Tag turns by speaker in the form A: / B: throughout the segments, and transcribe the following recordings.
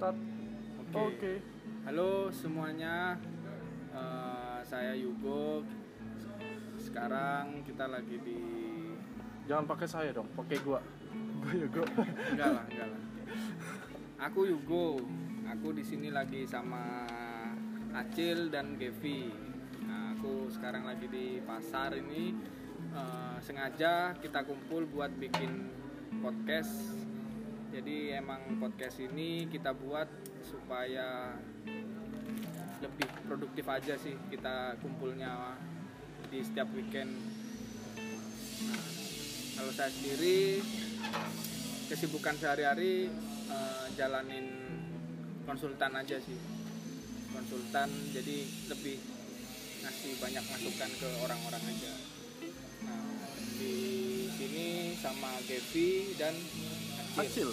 A: start. Oke.
B: Halo semuanya, Eh, saya Yugo. Sekarang kita lagi di
A: Jangan pakai saya dong, pakai gua. Gua gua.
B: enggak lah, enggak lah. Aku Yugo. Aku di sini lagi sama Acil dan Gevi. Nah, aku sekarang lagi di pasar ini. Eh, sengaja kita kumpul buat bikin podcast. Jadi emang podcast ini kita buat supaya lebih produktif aja sih kita kumpulnya di setiap weekend. Nah, kalau saya sendiri kesibukan sehari-hari eh, jalanin konsultan aja sih konsultan jadi lebih ngasih banyak masukan ke orang-orang aja nah, di sini sama Gevi dan Acil.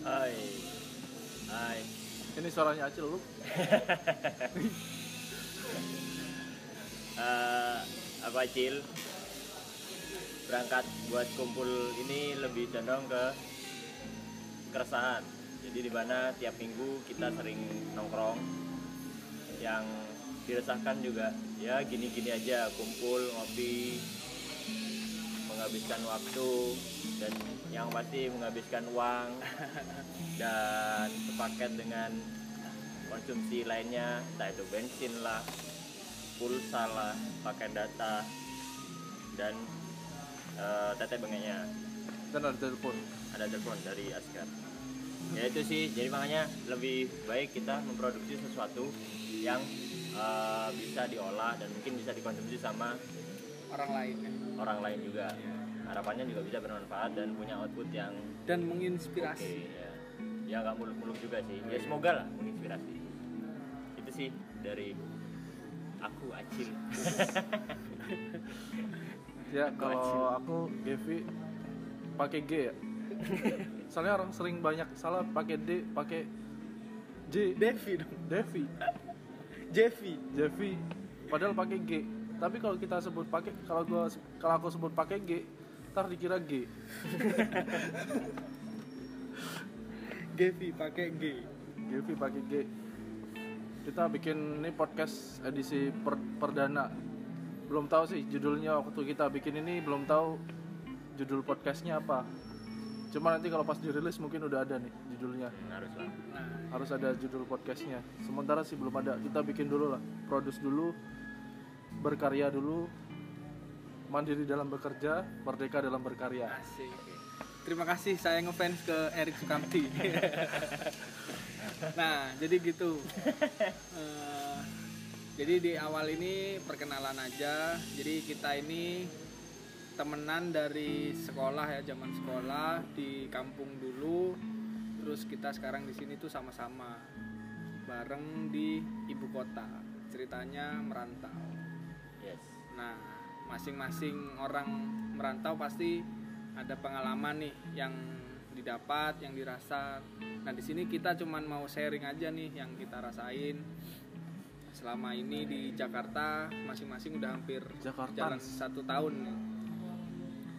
C: Hai. Hai.
A: Ini suaranya Acil lu.
C: Eh, aku Acil. Berangkat buat kumpul ini lebih condong ke keresahan. Jadi di mana tiap minggu kita sering nongkrong yang diresahkan juga ya gini-gini aja kumpul ngopi menghabiskan waktu dan yang pasti menghabiskan uang dan sepaket dengan konsumsi lainnya entah itu bensin lah pulsa lah pakai data dan eh, tete bengeknya.
A: Dan ada telepon.
C: ada telepon dari Askar. Ya itu sih. Jadi makanya lebih baik kita memproduksi sesuatu yang eh, bisa diolah dan mungkin bisa dikonsumsi sama
B: orang lain ya.
C: orang lain juga harapannya juga bisa bermanfaat dan punya output yang
B: dan menginspirasi.
C: ya. Ya nggak muluk-muluk juga sih. Ya semoga lah menginspirasi. Itu sih dari aku Acil.
A: Ya kalau aku Gevi pakai G ya. Soalnya orang sering banyak salah pakai D, pakai J.
B: Devi dong.
A: Devi,
B: Jevi.
A: Jevi. Padahal pakai G. Tapi kalau kita sebut pakai kalau gua kalau aku sebut pakai G, ntar dikira G.
B: Gevi pakai G
A: Gevi pakai G. Kita bikin ini podcast edisi per- perdana. Belum tahu sih judulnya waktu kita bikin ini belum tahu judul podcastnya apa. Cuma nanti kalau pas dirilis mungkin udah ada nih judulnya.
C: harus lah
B: nah
A: Harus ada judul podcastnya. Sementara sih belum ada. Kita bikin dulu lah. Produce dulu, berkarya dulu, mandiri dalam bekerja, merdeka dalam berkarya.
B: asik terima kasih saya ngefans ke Erik Sukamti. Nah jadi gitu. Eh, jadi di awal ini perkenalan aja. Jadi kita ini temenan dari sekolah ya zaman sekolah di kampung dulu. Terus kita sekarang di sini tuh sama-sama bareng di ibu kota. Ceritanya merantau.
C: Yes.
B: Nah, masing-masing orang merantau pasti ada pengalaman nih yang didapat, yang dirasa. Nah, di sini kita cuman mau sharing aja nih yang kita rasain selama ini di Jakarta. Masing-masing udah hampir
A: Jakarta.
B: jalan satu tahun nih.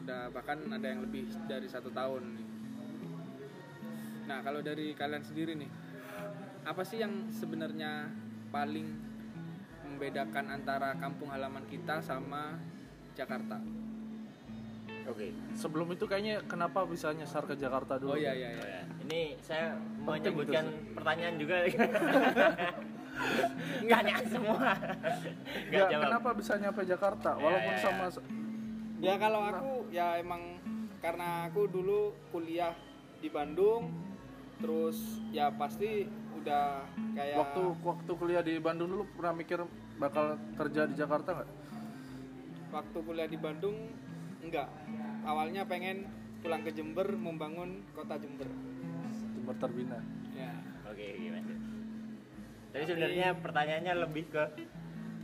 B: Udah bahkan ada yang lebih dari satu tahun nih. Nah, kalau dari kalian sendiri nih, apa sih yang sebenarnya paling membedakan antara kampung halaman kita sama Jakarta.
C: oke
A: Sebelum itu kayaknya kenapa bisa nyasar ke Jakarta dulu?
B: Oh iya iya
C: Oh
B: iya.
C: ya, ini saya
A: Penting
C: menyebutkan
A: itu
C: pertanyaan juga tanya semua
A: Ya,
C: Nggak jawab.
A: kenapa bisa nyampe Jakarta?
C: Ya,
A: Walaupun
C: ya, ya.
A: sama
B: Ya kalau aku ya emang karena aku dulu kuliah di Bandung terus ya pasti udah kayak
A: waktu waktu kuliah di Bandung dulu pernah mikir bakal kerja di Jakarta nggak?
B: Waktu kuliah di Bandung enggak. Awalnya pengen pulang ke Jember membangun kota Jember.
A: Jember terbina.
B: Ya.
C: oke gimana jadi sebenarnya pertanyaannya lebih ke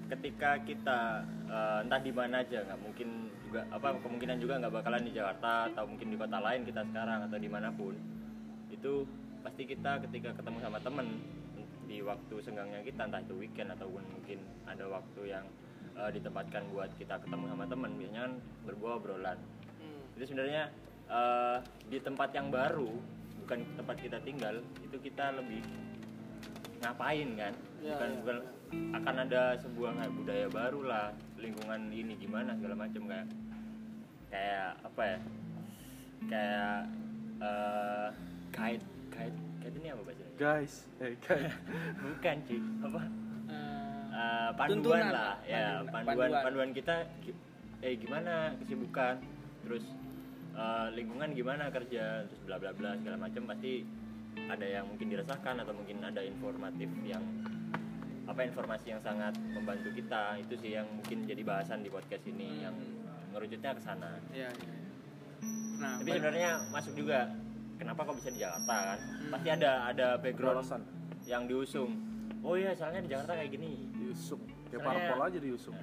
C: ketika kita eh, entah di mana aja nggak mungkin juga apa kemungkinan juga nggak bakalan di Jakarta atau mungkin di kota lain kita sekarang atau di mana pun itu pasti kita ketika ketemu sama temen di waktu senggangnya kita entah itu weekend ataupun mungkin ada waktu yang eh, ditempatkan buat kita ketemu sama temen biasanya kan berbuah obrolan.
B: Hmm.
C: itu sebenarnya eh, di tempat yang baru bukan tempat kita tinggal itu kita lebih ngapain kan?
B: Ya,
C: bukan
B: ya.
C: bukan akan ada sebuah kayak budaya baru lah lingkungan ini gimana segala macam kayak kayak apa ya? Kayak eh kait kait kait ini apa bahasanya?
A: Guys eh guys
C: bukan sih apa
B: Eh,
C: panduan
B: Tuntunan
C: lah
B: lah,
C: ya
B: panduan-
C: panduan.
B: Panduan.
C: panduan kita eh gimana? Kesibukan terus eh, lingkungan gimana? Kerja terus bla bla bla segala macam. Pasti ada yang mungkin dirasakan atau mungkin ada informatif yang apa informasi yang sangat membantu kita. Itu sih yang mungkin jadi bahasan di podcast ini yang ngerucutnya ke sana.
B: Ya, ya. Nah,
C: tapi sebenarnya masuk juga kenapa kok bisa di Jakarta kan? Pasti ada ada background
A: Alasan.
C: yang diusung. Oh iya soalnya di Jakarta kayak gini
A: diusung kayak
C: Soalnya-
A: parpol aja diusung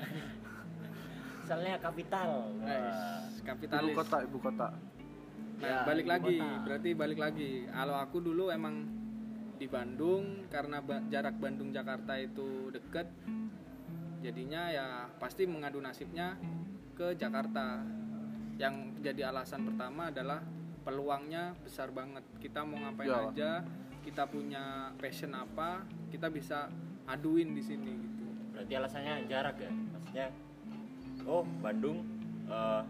C: soalnya kapital Wah.
B: Guys,
A: ibu
B: kapitalis.
A: kota ibu kota
B: Nah,
C: Ya,
B: balik
C: ibu
B: lagi,
C: kota.
B: berarti balik lagi. Kalau aku dulu emang di Bandung karena ba- jarak Bandung Jakarta itu deket, jadinya ya pasti mengadu nasibnya ke Jakarta. Yang jadi alasan pertama adalah peluangnya besar banget. Kita mau ngapain
A: Iyalah.
B: aja, kita punya passion apa, kita bisa aduin di sini gitu.
C: Berarti alasannya jarak ya maksudnya oh Bandung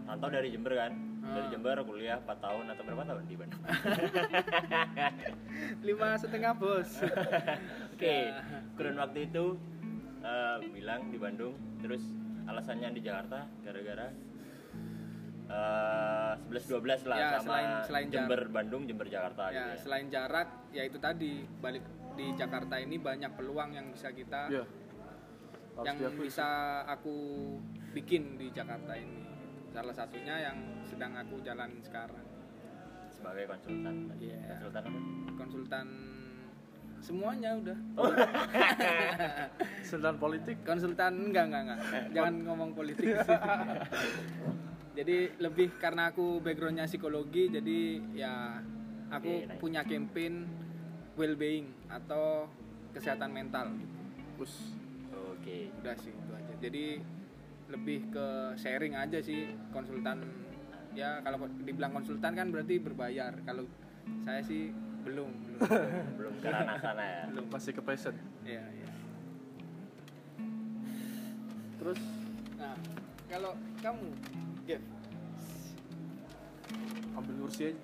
C: rantau dari Jember kan dari
B: Ah.
C: Jember kuliah 4 tahun atau berapa tahun di Bandung
B: Lima setengah bos.
C: oke
B: Ya.
C: kurun waktu itu eh, bilang di Bandung terus alasannya di Jakarta gara-gara eh 11 12 lah
B: Ya,
C: sama
B: selain- selain
C: Jember Bandung Jember Jakarta gitu
B: ya
C: ya
B: selain jarak ya itu tadi balik di Jakarta ini banyak peluang yang bisa kita
A: Iya. Harus
B: yang
A: diakui.
B: bisa aku bikin di Jakarta ini salah satunya yang sedang aku jalan sekarang
C: sebagai konsultan.
B: Iya.
C: konsultan apa
B: konsultan semuanya udah
A: Sedang politik
B: konsultan enggak enggak enggak jangan ngomong politik jadi lebih karena aku backgroundnya psikologi jadi ya aku
C: Oke, nice.
B: punya campaign well-being atau kesehatan mental gitu.
A: Us.
C: Oke.
B: Udah sih itu aja. Jadi lebih ke sharing aja sih konsultan. Ya kalau dibilang konsultan kan berarti berbayar. Kalau saya sih belum. Belum
C: belum ke sana ya.
B: Belum.
A: Masih ke passion.
B: Ya ya
A: terus
B: nah kalau kamu Gev
A: ambil kursi aja.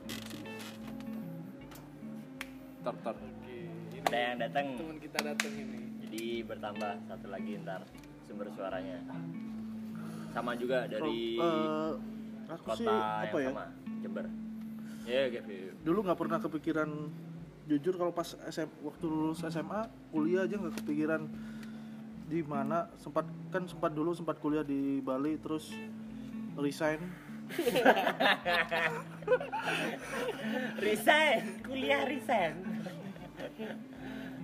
A: Tar tar
B: oke ini
C: ada yang datang.
B: teman kita datang ini
C: jadi bertambah satu lagi ntar sumber suaranya. Sama juga dari
D: Eh, aku
C: kota
D: sih apa
C: yang
D: ya?
C: sama Jember. Ya Gavi
D: dulu nggak pernah kepikiran jujur kalau pas SM, waktu lulus SMA kuliah aja nggak kepikiran di mana. Sempat kan sempat dulu sempat kuliah di Bali terus resign.
C: Resign kuliah resign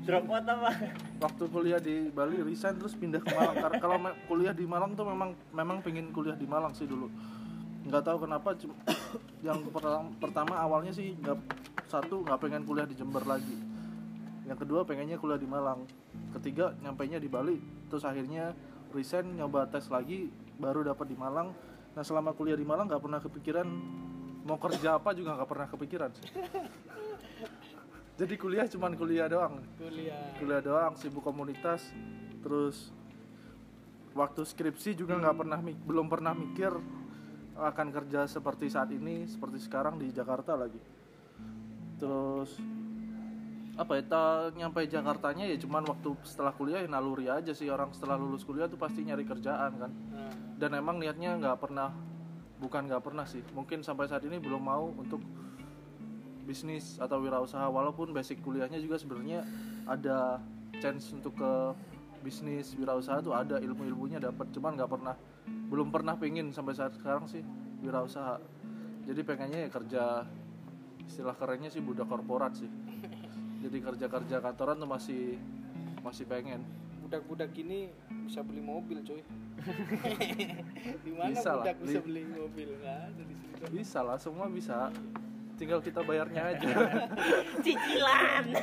C: drop out apa?
A: Waktu kuliah di Bali resign terus pindah ke Malang. Karena kalau kuliah di Malang tuh memang memang pengen kuliah di Malang sih dulu. Nggak tahu kenapa yang pertama, awalnya sih nggak satu nggak pengen kuliah di Jember lagi. Yang kedua pengennya kuliah di Malang. Ketiga nyampainya di Bali. Terus akhirnya resign nyoba tes lagi baru dapat di Malang. Nah selama kuliah di Malang nggak pernah kepikiran mau kerja apa juga nggak pernah kepikiran sih jadi kuliah cuman kuliah doang.
B: Kuliah.
A: Kuliah doang sibuk komunitas. Terus waktu skripsi juga nggak pernah mi- belum pernah mikir akan kerja seperti saat ini seperti sekarang di Jakarta lagi. Terus apa ya nyampe Jakartanya ya cuman waktu setelah kuliah ya naluri aja sih. Orang setelah lulus kuliah tuh pasti nyari kerjaan kan.
B: Nah,
A: dan emang niatnya nggak pernah bukan nggak pernah sih. Mungkin sampai saat ini belum mau untuk bisnis atau wirausaha walaupun basic kuliahnya juga sebenarnya ada chance untuk ke bisnis wirausaha tuh ada ilmu-ilmunya dapat cuman nggak pernah belum pernah pengen sampai saat sekarang sih wirausaha. Jadi pengennya ya kerja istilah kerennya sih budak korporat sih. Jadi kerja-kerja kantoran tuh masih masih pengen.
B: Budak-budak ini bisa beli mobil coy di mana
A: Bisa lah,
B: budak bisa
A: li-
B: beli mobil? Situ.
A: Bisa lah semua bisa tinggal kita bayarnya aja.
C: Cicilan.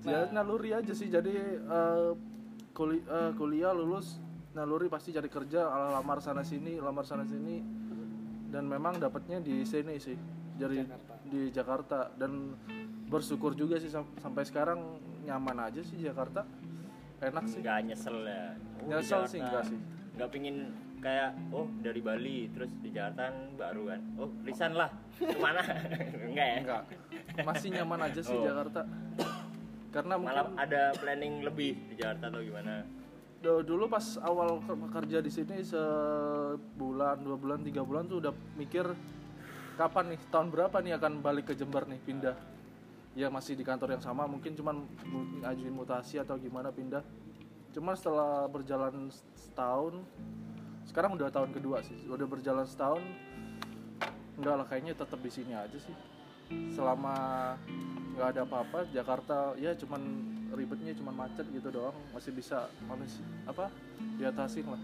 A: Ya naluri aja sih. Jadi eh, kuli- eh, kuliah lulus naluri pasti cari kerja ala lamar sana sini lamar sana sini. Dan memang dapatnya di sini sih dari
B: Jakarta.
A: di Jakarta. Dan bersyukur juga sih sam- sampai sekarang nyaman aja sih Jakarta. Enak sih.
C: Nggak nyesel ya? Oh,
A: Nyesel sih, enggak sih.
C: nggak pingin kayak oh dari Bali terus di Jakarta baru kan. Oh resign lah. Ke mana? Enggak ya?
A: Enggak. Masih nyaman aja sih
C: Oh.
A: Jakarta. Karena mungkin
C: ada planning lebih di Jakarta atau gimana?
A: Du- dulu pas awal ke- kerja di sini sebulan dua bulan tiga bulan tuh udah mikir kapan nih tahun berapa nih akan balik ke Jember nih pindah? Ya masih di kantor yang sama mungkin cuman ngajuin mutasi atau gimana pindah. Cuman setelah berjalan setahun sekarang udah tahun kedua sih udah berjalan setahun. Enggak lah kayaknya tetap di sini aja sih. Selama nggak ada apa-apa Jakarta ya cuman ribetnya cuman macet gitu doang. Masih bisa masih apa diatasin lah.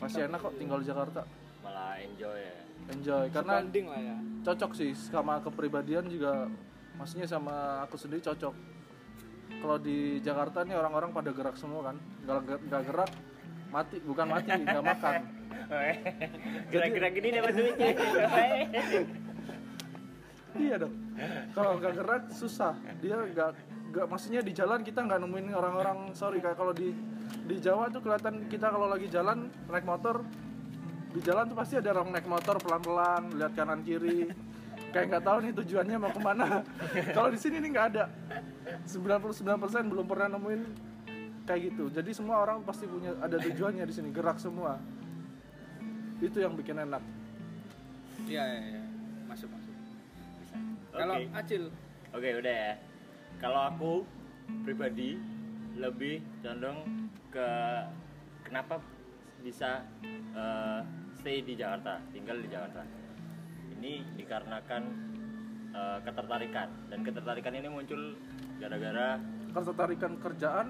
A: Masih enak kok tinggal di Jakarta.
C: Malah enjoy ya.
A: Enjoy karena
B: Sebanding lah ya.
A: cocok sih sama kepribadian juga. Maksudnya sama aku sendiri cocok. Kalau di Jakarta nih orang-orang pada gerak semua kan. Nggak nggak gerak mati bukan mati nggak makan.
C: Gerak-gerak gini dapat duitnya.
A: Iya dong. Kalau nggak gerak susah. Dia nggak nggak maksudnya di jalan kita nggak nemuin orang-orang sorry kayak kalau di di Jawa tuh kelihatan kita kalau lagi jalan naik motor di jalan tuh pasti ada orang naik motor pelan-pelan lihat kanan kiri. Kayak nggak tahu nih tujuannya mau ke mana. Kalau di sini nih nggak ada. 99% belum pernah nemuin kayak gitu. Jadi semua orang pasti punya ada tujuannya di sini gerak semua. Itu yang bikin enak.
B: Iya iya iya. Masuk masuk. Kalau
C: Oke.
B: Acil?
C: Oke udah ya. Kalau aku pribadi lebih condong ke kenapa bisa eh, stay di Jakarta, tinggal di Jakarta. Ini dikarenakan eh, ketertarikan. Dan ketertarikan ini muncul gara-gara
A: ketertarikan kerjaan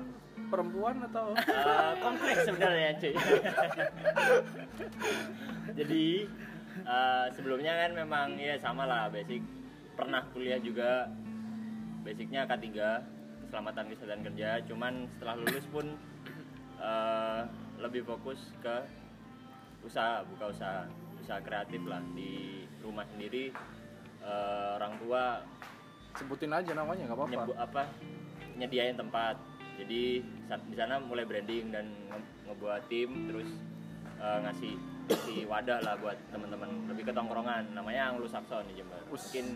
A: perempuan atau?
C: Eh, kompleks sebenarnya cuy. Jadi eh, sebelumnya kan memang ya sama lah. Basic pernah kuliah juga. Basicnya K3 keselamatan kesehatan kerja. Cuman setelah lulus pun eh, lebih fokus ke usaha buka usaha. Usaha kreatif lah. Di rumah sendiri eh, orang tua
A: sebutin aja namanya nggak apa-apa.
C: apa? Nyediain tempat jadi di sana mulai branding dan nge- ngebuat tim terus eh, ngasih ngasih wadah lah buat teman-teman lebih ke tongkrongan. Namanya Anglo Saxon di Jember.
A: Us.
C: mungkin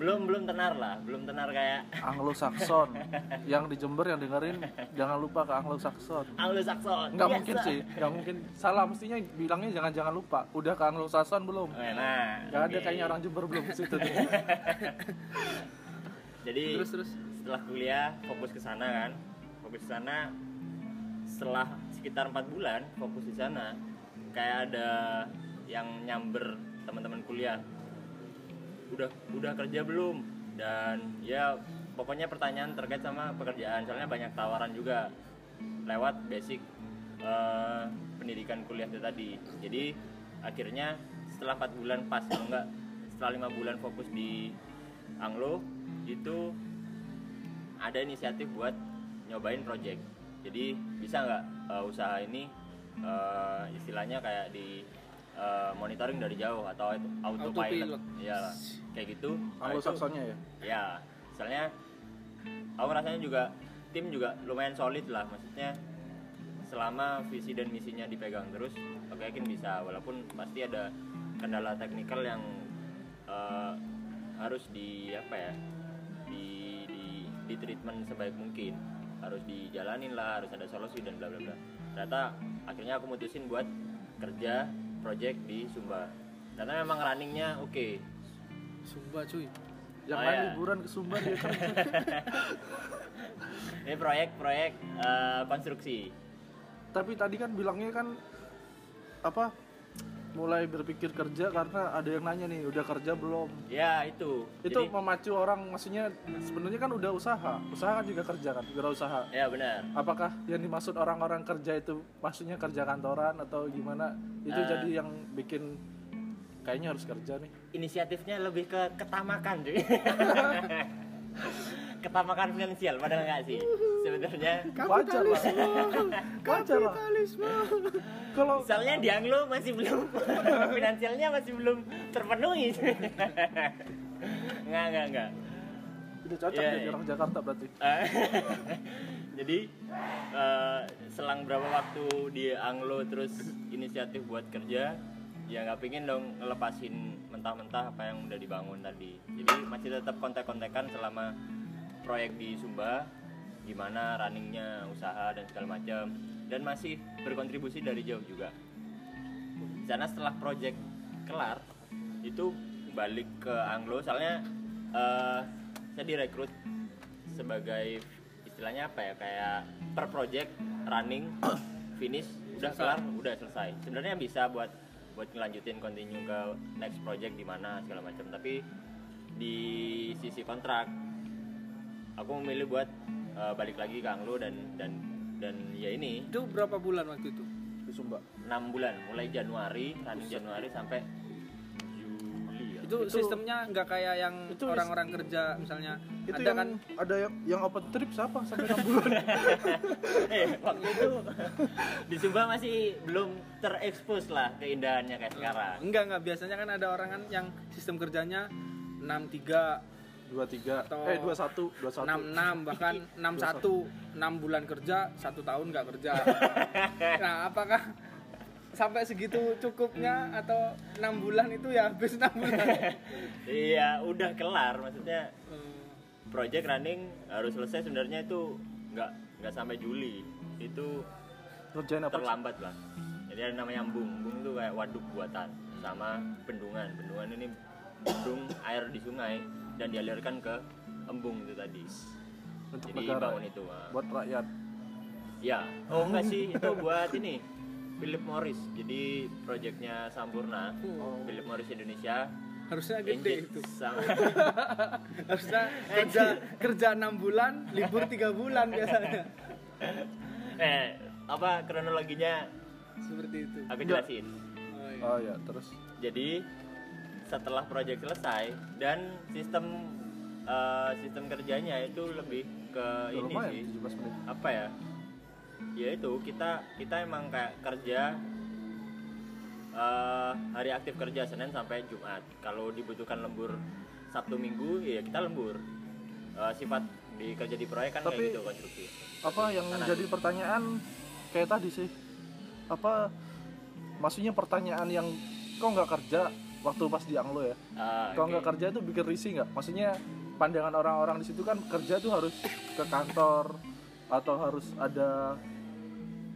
C: belum belum tenar lah belum tenar kayak
A: Anglo Saxon. Yang di Jember yang dengerin jangan lupa ke Anglo Saxon.
C: Anglo Saxon.
A: Nggak
C: Yes,
A: mungkin
C: sir.
A: sih nggak mungkin. Salah mestinya bilangnya jangan jangan lupa. Udah ke Anglo Saxon belum?
C: Nah
A: nggak ada
C: oke.
A: kayaknya orang Jember belum ke situ.
C: Jadi
B: terus terus
C: setelah kuliah fokus ke sana kan. Fokus ke sana setelah sekitar empat bulan fokus di sana kayak ada yang nyamber teman-teman kuliah. Udah udah kerja belum? Dan ya pokoknya pertanyaan terkait sama pekerjaan soalnya banyak tawaran juga lewat basic eh, pendidikan kuliah itu tadi. Jadi akhirnya setelah empat bulan pas kalau enggak setelah lima bulan fokus di Anglo itu ada inisiatif buat nyobain project. Jadi bisa nggak eh, usaha ini eh, istilahnya kayak di eh, monitoring dari jauh atau autopilot,
B: Autopilot.
C: ya kayak gitu. Nah,
A: Anglo
C: itu-
A: Saxonnya ya?
C: Ya misalnya aku rasanya juga tim juga lumayan solid lah. Maksudnya selama visi dan misinya dipegang terus aku yakin bisa. Walaupun pasti ada kendala teknikal yang eh, harus di apa ya di di treatment sebaik mungkin. Harus dijalanin lah harus ada solusi dan bla bla bla. Ternyata akhirnya aku mutusin buat kerja project di Sumba. Karena memang runningnya oke.
B: Sumba cuy.
A: Yang
C: Oh,
A: lain
C: ya.
A: liburan ke Sumba dia kerja
C: ini proyek-proyek eh, konstruksi.
A: Tapi tadi kan bilangnya kan apa mulai berpikir kerja karena ada yang nanya nih udah kerja belum?
C: Ya itu.
A: Itu
C: Jadi-
A: memacu orang maksudnya sebenarnya kan udah usaha usaha kan juga kerja kan wirausaha.
C: Ya benar.
A: Apakah yang dimaksud orang-orang kerja itu maksudnya kerja kantoran atau gimana itu
C: Eh.
A: jadi yang bikin kayaknya harus kerja nih?
C: Inisiatifnya lebih ke ketamakan cuy ketamakan finansial padahal nggak sih sebenarnya.
A: Wajar lah wajar lah kalau
C: misalnya di Anglo masih belum finansialnya masih belum terpenuhi. Nggak nggak nggak.
A: Udah cocok
C: Iya,
A: jadi
C: iya.
A: orang Jakarta berarti.
C: Jadi eh, selang berapa waktu di Anglo terus inisiatif buat kerja ya nggak pingin dong ngelepasin mentah-mentah apa yang udah dibangun tadi. Jadi masih tetap kontak-kontakan selama proyek di Sumba gimana runningnya usaha dan segala macam. Dan masih berkontribusi dari jauh juga. Sana setelah project kelar itu balik ke Anglo. Soalnya eh, saya direkrut sebagai istilahnya apa ya kayak per project running finish udah kelar udah selesai. Sebenarnya bisa buat buat ngelanjutin continue ke next project di mana segala macam. Tapi di sisi kontrak aku memilih buat eh, balik lagi ke Anglo dan dan dan ya ini.
B: Itu berapa bulan waktu itu?
A: di Sumba
C: enam bulan. Mulai Januari running Januari sampai Juli ya.
B: Itu,
A: Itu-
B: sistemnya nggak kayak yang
A: itu
B: orang-orang kerja misalnya.
A: Itu
B: ada
A: yang
B: kan?
A: ada yang yang open trip siapa sampai enam bulan.
C: Eh, waktu itu di Sumba masih belum terekspos lah keindahannya kayak sekarang.
B: Enggak enggak. Biasanya kan ada orang kan yang sistem kerjanya 63
A: dua tiga
B: Atau
A: eh dua satu dua satu.
B: 66 bahkan 61 6 bulan kerja satu tahun nggak kerja. Nah apakah sampai segitu cukupnya atau enam bulan itu ya habis enam bulan?
C: Iya udah kelar. Maksudnya
B: Hmm.
C: project running harus selesai sebenarnya itu nggak nggak sampai Juli. Itu
A: ngerjain apa?
C: terlambat lah jadi ada namanya embung. Embung itu kayak waduk buatan sama bendungan. Bendungan ini bendung air di sungai dan dialirkan ke embung itu tadi.
A: Untuk
C: jadi
A: negara
C: bangun itu ah.
A: buat rakyat.
C: Ya oh enggak sih itu buat ini Philip Morris. Jadi proyeknya Sampurna
B: Oh.
C: Philip Morris Indonesia.
B: Harusnya gede itu.
C: sama
B: harusnya kerja kerja enam bulan libur tiga bulan biasanya.
C: Eh apa kronologinya?
B: Seperti itu.
C: Aku jelasin.
B: Oh, iya.
A: oh ya terus.
C: Jadi setelah proyek selesai dan sistem eh, sistem kerjanya itu lebih ke
A: udah
C: ini
A: lumayan
C: sih.
A: 17 menit.
C: Apa ya? Ya itu kita kita emang kayak kerja eh, hari aktif kerja Senin sampai Jumat. Kalau dibutuhkan lembur Sabtu Minggu ya kita lembur. Eh, sifat di kerja di proyek kan
A: Tapi-
C: kayak gitu konstruksi.
A: apa yang
C: Tanah
A: jadi pertanyaan kayak tadi sih? Apa maksudnya pertanyaan yang kok nggak kerja waktu pas di Anglo ya.
C: Ah,
A: kalau
C: oke.
A: nggak kerja itu bikin risih nggak? Maksudnya pandangan orang-orang di situ kan kerja tuh harus ke kantor atau harus ada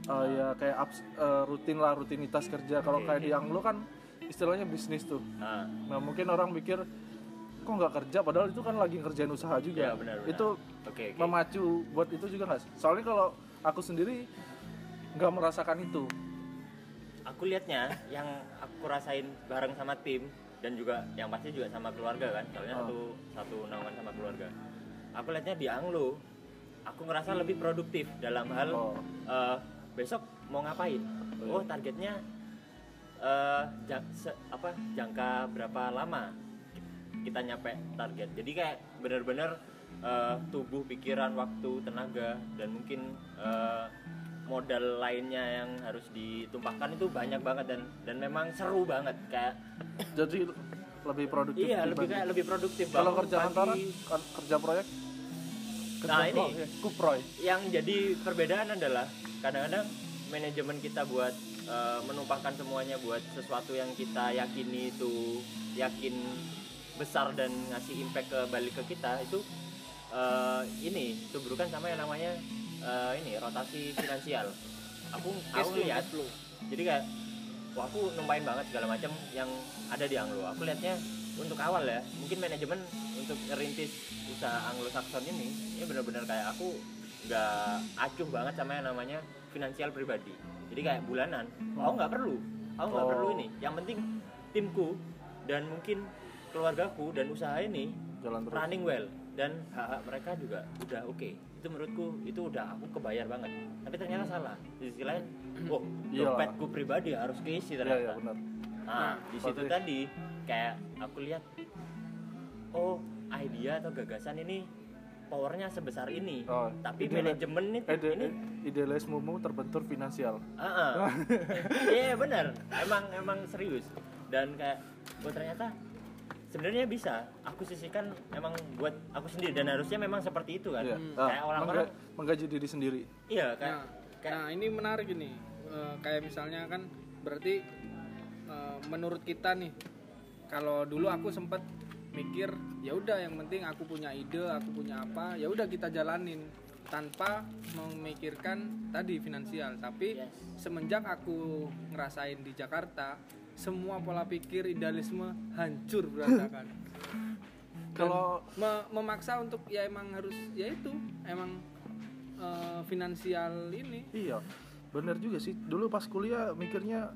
A: uh, ya kayak abs- uh, rutin lah rutinitas kerja. Kalau
C: Oke,
A: kayak di Anglo kan istilahnya bisnis tuh.
C: Ah,
A: nah mungkin orang mikir kok nggak kerja? Padahal itu kan lagi ngerjain usaha juga.
C: Ya, benar, benar.
A: itu
C: oke oke.
A: memacu buat itu juga nggak soalnya kalau aku sendiri nggak merasakan itu
C: aku lihatnya yang aku rasain bareng sama tim dan juga yang pasti juga sama keluarga kan soalnya
A: Oh.
C: satu satu naungan sama keluarga aku lihatnya di Anglo aku ngerasa lebih produktif dalam hal
A: Oh.
C: eh, besok mau ngapain oh targetnya eh, ja- se- apa jangka berapa lama kita nyampe target jadi kayak bener-bener eh, tubuh pikiran waktu tenaga dan mungkin eh, modal lainnya yang harus ditumpahkan itu banyak banget dan dan memang seru banget kayak
A: jadi lebih produktif
C: iya lebih kayak lebih produktif
A: kalau kerja
C: pagi.
A: kantoran kan- kerja proyek kerja
C: Nah, ini.
A: proyek, kuproy
C: yang jadi perbedaan adalah kadang-kadang manajemen kita buat eh, menumpahkan semuanya buat sesuatu yang kita yakini itu yakin besar dan ngasih impact ke balik ke kita itu eh, ini tubuhkan sama yang namanya eh, ini rotasi finansial. Aku aku lihat
B: flow.
C: jadi kayak wah aku numpain banget segala macam yang ada di Anglo. Aku lihatnya untuk awal ya mungkin manajemen untuk ngerintis usaha Anglo Saxon ini ini benar-benar kayak aku nggak acuh banget sama yang namanya finansial pribadi. Jadi kayak bulanan oh nggak perlu aku nggak
A: Oh.
C: perlu ini. Yang penting timku dan mungkin keluargaku dan usaha ini
A: jalan terus.
C: running well dan hak, -hak mereka juga udah oke itu menurutku itu udah aku kebayar banget. Tapi ternyata salah. Di sisi lain oh
A: Iya.
C: dompetku pribadi harus keisi
A: iya iya
C: ternyata
A: benar.
C: Nah di situ
A: Berarti-
C: tadi kayak aku lihat oh idea atau gagasan ini powernya sebesar ini.
A: Oh,
C: tapi
A: ideal-
C: manajemen itu
A: Ide,
C: ini
A: idealismemu terbentur finansial.
C: Ah, ah. Iya benar, emang emang serius. Dan kayak gue ternyata sebenarnya bisa aku sisihkan emang buat aku sendiri dan harusnya memang seperti itu kan
A: Iya.
C: kayak
A: Ah,
C: orang-orang
A: mengga- menggaji diri sendiri.
C: iya kayak
B: Nah,
C: kayak
B: nah ini menarik ini. Eh, kayak misalnya kan berarti eh, menurut kita nih, kalau dulu aku sempet mikir ya udah yang penting aku punya ide, aku punya apa, ya udah kita jalanin tanpa memikirkan tadi finansial. Tapi
C: Yes.
B: semenjak aku ngerasain di Jakarta, semua pola pikir idealisme hancur berantakan.
A: Kalau
B: Me- memaksa untuk ya emang harus ya itu emang eh, finansial ini
A: iya, bener juga sih. Dulu pas kuliah mikirnya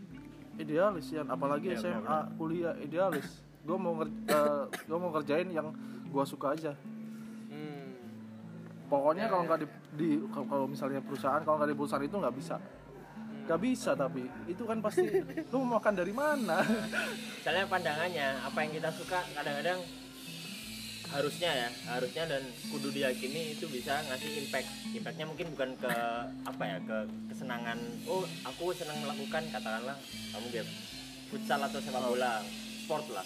A: idealis ya, apalagi SMA kuliah idealis. Gue mau gue mau ngerjain yang gue suka aja.
B: Hmm.
A: Pokoknya kalau nggak di, di kalau kalau misalnya perusahaan kalau nggak di perusahaan itu nggak bisa. Nggak bisa tapi. Itu kan pasti lu mau makan dari mana?
C: misalnya pandangannya apa yang kita suka kadang-kadang harusnya ya harusnya dan kudu diyakini itu bisa ngasih impact. Impactnya mungkin bukan ke apa ya ke kesenangan oh aku senang melakukan katakanlah kamu game futsal atau sepak bola sport lah.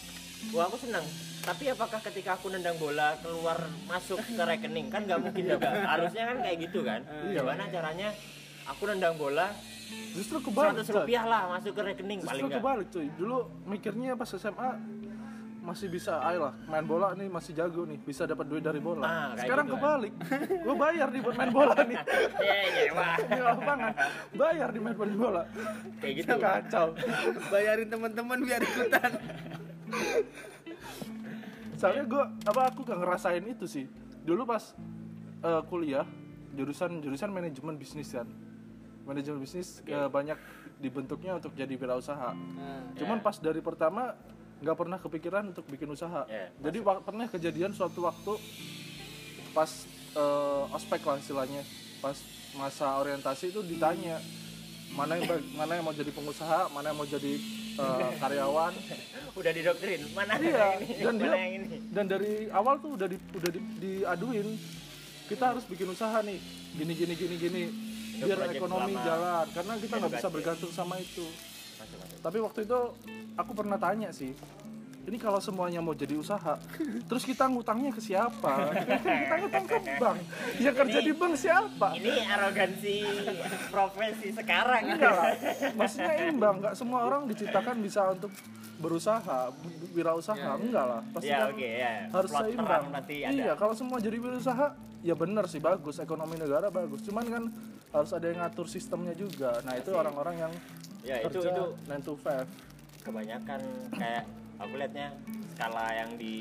C: Wah aku senang. Tapi apakah ketika aku nendang bola keluar masuk ke rekening? Kan nggak mungkin juga. Harusnya kan kayak gitu kan. Gimana caranya aku nendang bola
A: Justru kebalik.
C: 100
A: Coy.
C: rupiah lah masuk ke rekening paling
A: Justru
C: nggak
A: kebalik cuy. Dulu mikirnya pas SMA masih bisa ayo lah main bola nih masih jago nih bisa dapat duit dari bola.
C: Ah, kayak
A: Sekarang
C: gitu kan.
A: kebalik. Gue bayar nih buat main bola nih.
C: Iya, iya.
A: Di lapangan bayar di main bola.
C: kayak gitu
A: Kacau.
B: bayarin teman-teman biar ikutan
A: Soalnya gue apa aku gak ngerasain itu sih. Dulu pas eh, kuliah jurusan jurusan manajemen bisnis kan. Manajemen bisnis eh, banyak dibentuknya untuk jadi wirausaha. Cuman
C: Ya.
A: pas dari pertama nggak pernah kepikiran untuk bikin usaha.
C: Ya,
A: Jadi pernah kejadian suatu waktu pas eh, ospek lah istilahnya, pas masa orientasi itu ditanya mana yang mana yang mau jadi pengusaha, mana yang mau jadi eh, karyawan.
C: udah didoktrin mana
A: iya.
C: yang ini
A: Dan
C: mana
A: dia
C: yang ini
A: dan dari awal tuh udah di, udah di- diaduin kita harus bikin usaha nih gini gini gini gini Biar ekonomi jalan karena kita nggak bisa bergantung sama itu.
C: Masuk, masuk.
A: tapi waktu itu aku pernah tanya sih ini kalau semuanya mau jadi usaha terus kita ngutangnya ke siapa? Kita ngutang ke bank. Yang kerja
C: Ini-
A: di bank siapa?
C: ini arogansi profesi sekarang.
A: Enggak lah. Maksudnya imbang nggak semua orang diciptakan bisa untuk berusaha wirausaha. Enggak lah. Pasti
C: ya
A: kan
C: oke ya
A: harus
C: Plot
A: seimbang.
C: terang nanti ada.
A: Iya kalau semua jadi wirausaha ya benar sih bagus. Ekonomi negara bagus. Cuman kan harus ada yang ngatur sistemnya juga. Nah itu orang-orang yang
C: ya itu
A: kerja
C: itu.
A: 9 to 5
C: kebanyakan kayak aku lihatnya skala yang di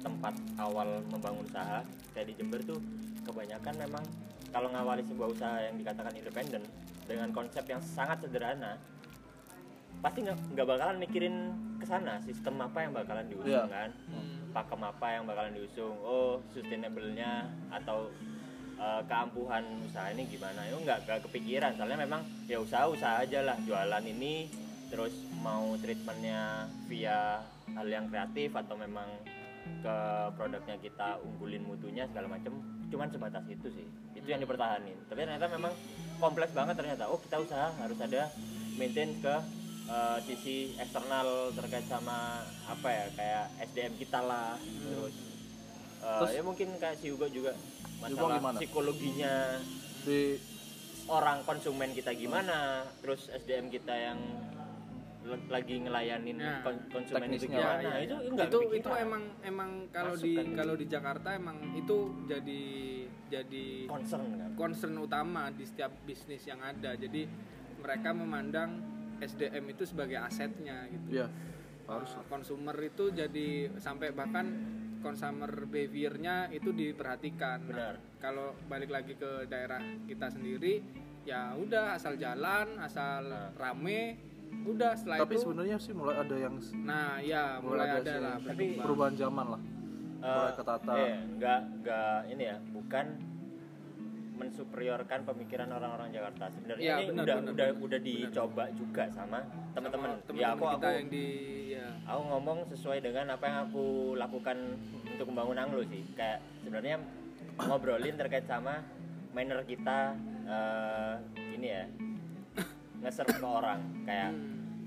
C: tempat awal membangun usaha kayak di Jember tuh kebanyakan memang kalau ngawali sebuah usaha yang dikatakan independen dengan konsep yang sangat sederhana pasti nggak bakalan mikirin ke sana sistem apa yang bakalan diusung
A: Iya.
C: kan? Pakem apa yang bakalan diusung oh sustainable-nya atau eh, keampuhan usaha ini gimana. Itu nggak nggak kepikiran soalnya memang ya usaha usaha aja lah jualan ini terus mau treatmentnya via hal yang kreatif atau memang ke produknya kita unggulin mutunya segala macam cuman sebatas itu sih. Itu yang dipertahanin. Tapi ternyata memang kompleks banget ternyata. Oh kita usaha harus ada maintain ke eh, sisi eksternal terkait sama apa ya kayak SDM kita lah. Terus, eh,
A: Terus-
C: ya mungkin kayak si Hugo juga
A: Hugo
C: masalah
A: gimana?
C: psikologinya
A: di
C: orang konsumen kita gimana terus SDM kita yang lagi ngelayanin
B: Nah,
C: kon- konsumen itu gimana
B: Ya, ya,
C: itu
B: ya.
C: enggak
B: itu itu emang emang kalau di
C: kan.
B: kalau di Jakarta emang itu jadi jadi
C: concern kan
B: concern utama di setiap bisnis yang ada jadi mereka memandang SDM itu sebagai asetnya gitu
A: ya harus
B: Uh, consumer itu jadi sampai bahkan consumer behaviornya itu diperhatikan. Nah,
C: Benar.
B: kalau balik lagi ke daerah kita sendiri, ya udah asal jalan, asal
C: Nah.
B: rame, udah setelah
A: tapi
B: itu.
A: sebenarnya sih mulai ada yang
B: Nah, ya
A: mulai
B: mulai,
A: ada
B: ada
A: sih
B: lah.
C: Tapi-
A: perubahan zaman lah mulai
C: Eh,
A: ketata
C: iya, enggak enggak ini ya bukan mensuperiorkan pemikiran orang-orang Jakarta sebenarnya
B: Iya,
C: ini
B: benar,
C: udah
B: benar,
C: udah
B: benar.
C: udah dicoba juga sama teman-teman ya aku aku
B: yang di ya.
C: aku ngomong sesuai dengan apa yang aku lakukan untuk membangun Anglo sih kayak sebenarnya ngobrolin terkait sama manner kita eh, ini ya nge-serve ke orang. Kayak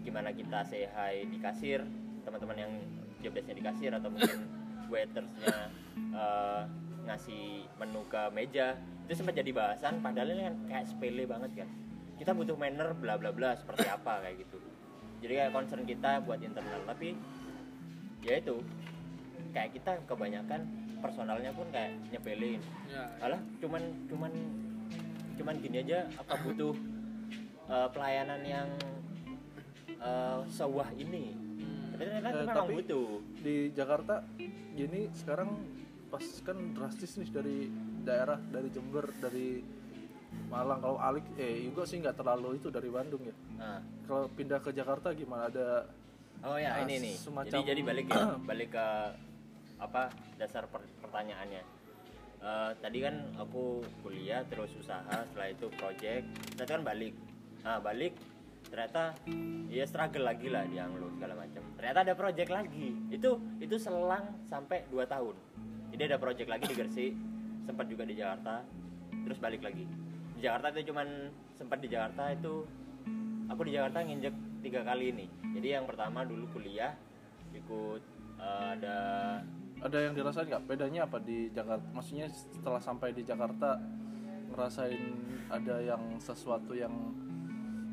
C: gimana kita say hi di kasir teman-teman yang jobdesknya di kasir atau mungkin waitersnya eh, ngasih menu ke meja. Itu sempat jadi bahasan padahal ini kan kayak sepele banget kan. Kita butuh manner bla bla bla seperti apa kayak gitu. Jadi kayak concern kita buat internal. Tapi ya itu kayak kita kebanyakan personalnya pun kayak nyepelin
B: ya.
C: Alah cuman cuman cuman gini aja apa butuh eh, pelayanan yang eh, sewah ini. Tapi ternyata
A: Eh,
C: itu memang
A: tapi-
C: butuh.
A: di Jakarta gini sekarang pas kan drastis nih dari daerah dari Jember dari Malang. Kalau Alik eh juga sih nggak terlalu itu dari Bandung ya.
C: Nah
A: kalau pindah ke Jakarta gimana? Ada
C: oh ya ini nih.
A: Semacam-
C: jadi jadi balik ya balik ke apa dasar per- pertanyaannya. Eh, tadi kan aku kuliah terus usaha setelah itu project ternyata kan balik nah balik. Ternyata ya struggle lagi lah di Anglo segala macam. Ternyata ada project lagi. Itu itu selang sampai 2 tahun. Jadi ada project lagi di Gresik sempat juga di Jakarta. Terus balik lagi. Di Jakarta itu cuman sempat di Jakarta itu aku di Jakarta nginjek tiga kali ini. Jadi yang pertama dulu kuliah ikut eh, ada
A: ada yang dirasain nggak? Bedanya apa di Jakarta? Maksudnya setelah sampai di Jakarta ngerasain ada yang sesuatu yang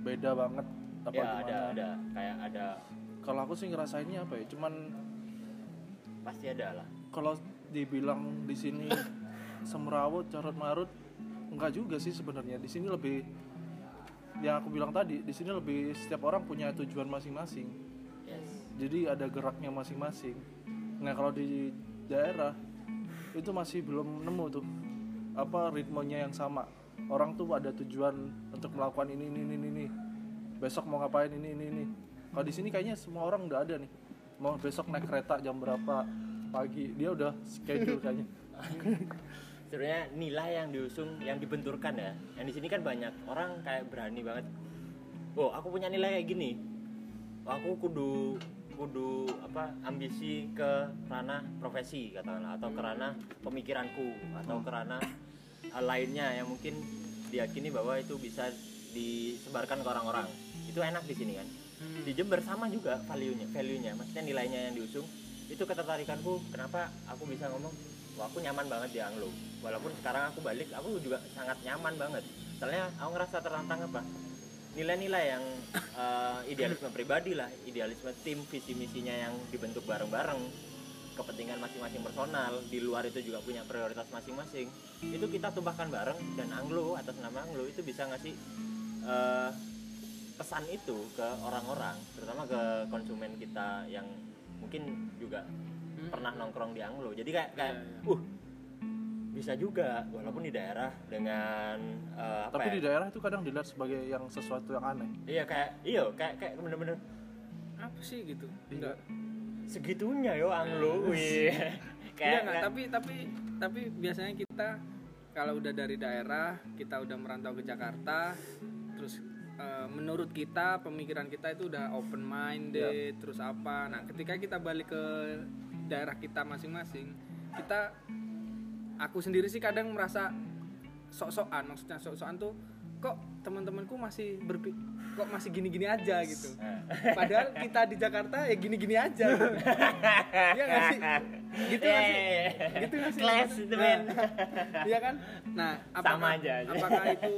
A: beda banget apa
C: ya
A: gimana.
C: ada ada. Kayak ada.
A: Kalau aku sih ngerasainnya apa ya cuman
C: pasti ada lah.
A: kalau dibilang di sini semrawut carut marut enggak juga sih sebenarnya. Di sini lebih yang aku bilang tadi di sini lebih setiap orang punya tujuan masing-masing.
C: Yes.
A: Jadi ada geraknya masing-masing. Nah kalau di daerah itu masih belum nemu tuh apa ritmenya yang sama orang tuh ada tujuan untuk melakukan ini ini ini ini. Besok mau ngapain ini ini ini. Kalau di sini kayaknya semua orang udah ada nih. Mau besok naik kereta jam berapa pagi dia udah schedule kayaknya.
C: Sebenarnya nilai yang diusung yang dibenturkan ya. Yang di sini kan banyak orang kayak berani banget. Oh aku punya nilai kayak gini. Aku kudu kudu apa ambisi ke ranah profesi katakanlah atau ke ranah pemikiranku atau ke ranah lainnya yang mungkin diyakini bahwa itu bisa disebarkan ke orang-orang. Itu enak di sini kan? Di Jember sama juga value-nya value-nya. Maksudnya nilainya yang diusung. Itu ketertarikanku kenapa aku bisa ngomong wah aku nyaman banget di Anglo. Walaupun sekarang aku balik aku juga sangat nyaman banget. Soalnya aku ngerasa tertantang apa? Nilai-nilai yang eh, idealisme pribadi lah. Idealisme tim visi misinya yang dibentuk bareng-bareng kepentingan masing-masing personal di luar itu juga punya prioritas masing-masing. Itu kita tumpahkan bareng dan Anglo atas nama Anglo itu bisa ngasih eh, pesan itu ke orang-orang terutama ke konsumen kita yang mungkin juga pernah nongkrong di Anglo. Jadi kayak kayak uh bisa juga walaupun di daerah dengan apa
A: tapi
C: ya,
A: di daerah itu kadang dilihat sebagai yang sesuatu yang aneh.
C: Iya kayak iya kayak kayak bener-bener
B: apa sih gitu? Enggak
C: segitunya yo Anglo
B: Iya
C: kayak
B: nggak, tapi tapi tapi biasanya kita kalau udah dari daerah, kita udah merantau ke Jakarta, terus eh, menurut kita pemikiran kita itu udah open minded, terus apa. Nah, ketika kita balik ke daerah kita masing-masing, kita aku sendiri sih kadang merasa sok-sokan, maksudnya sok-sokan tuh kok teman-temanku masih berpi kok masih gini-gini aja gitu. Padahal kita di Jakarta ya gini-gini aja. Gitu. Iya nggak sih? Gitu nggak sih? Gitu nggak sih?
C: Class itu, men.
B: Iya kan? Nah, apakah,
C: Sama aja.
B: apakah itu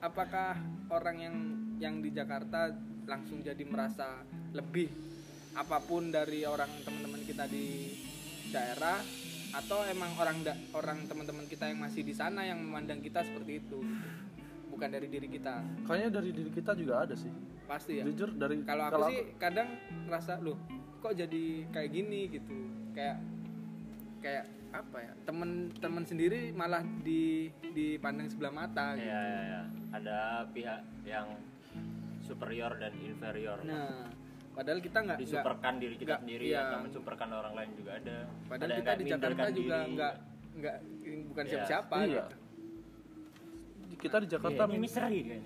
B: apakah orang yang yang di Jakarta langsung jadi merasa lebih apa pun dari orang teman-teman kita di daerah atau emang orang da- orang teman-teman kita yang masih di sana yang memandang kita seperti itu gitu. Bukan dari diri kita
A: kayaknya dari diri kita juga ada sih
B: pasti ya
A: jujur dari
B: kalau aku sih kadang ngerasa loh kok jadi kayak gini gitu kayak kayak apa ya temen-temen sendiri malah di dipandang sebelah mata gitu.
C: ya, ya, ya. ada pihak yang superior dan inferior
B: nah padahal kita nggak
C: disuperkan diri kita
B: nggak-
C: sendiri
B: iya.
C: atau mensuperkan orang lain juga ada
B: padahal
C: Ada yang
B: kita di Jakarta juga nggak nggak bukan
C: Iya.
B: siapa-siapa
A: Iya.
B: gitu.
A: Kita di Jakarta
C: Iya, ini misteri kayaknya.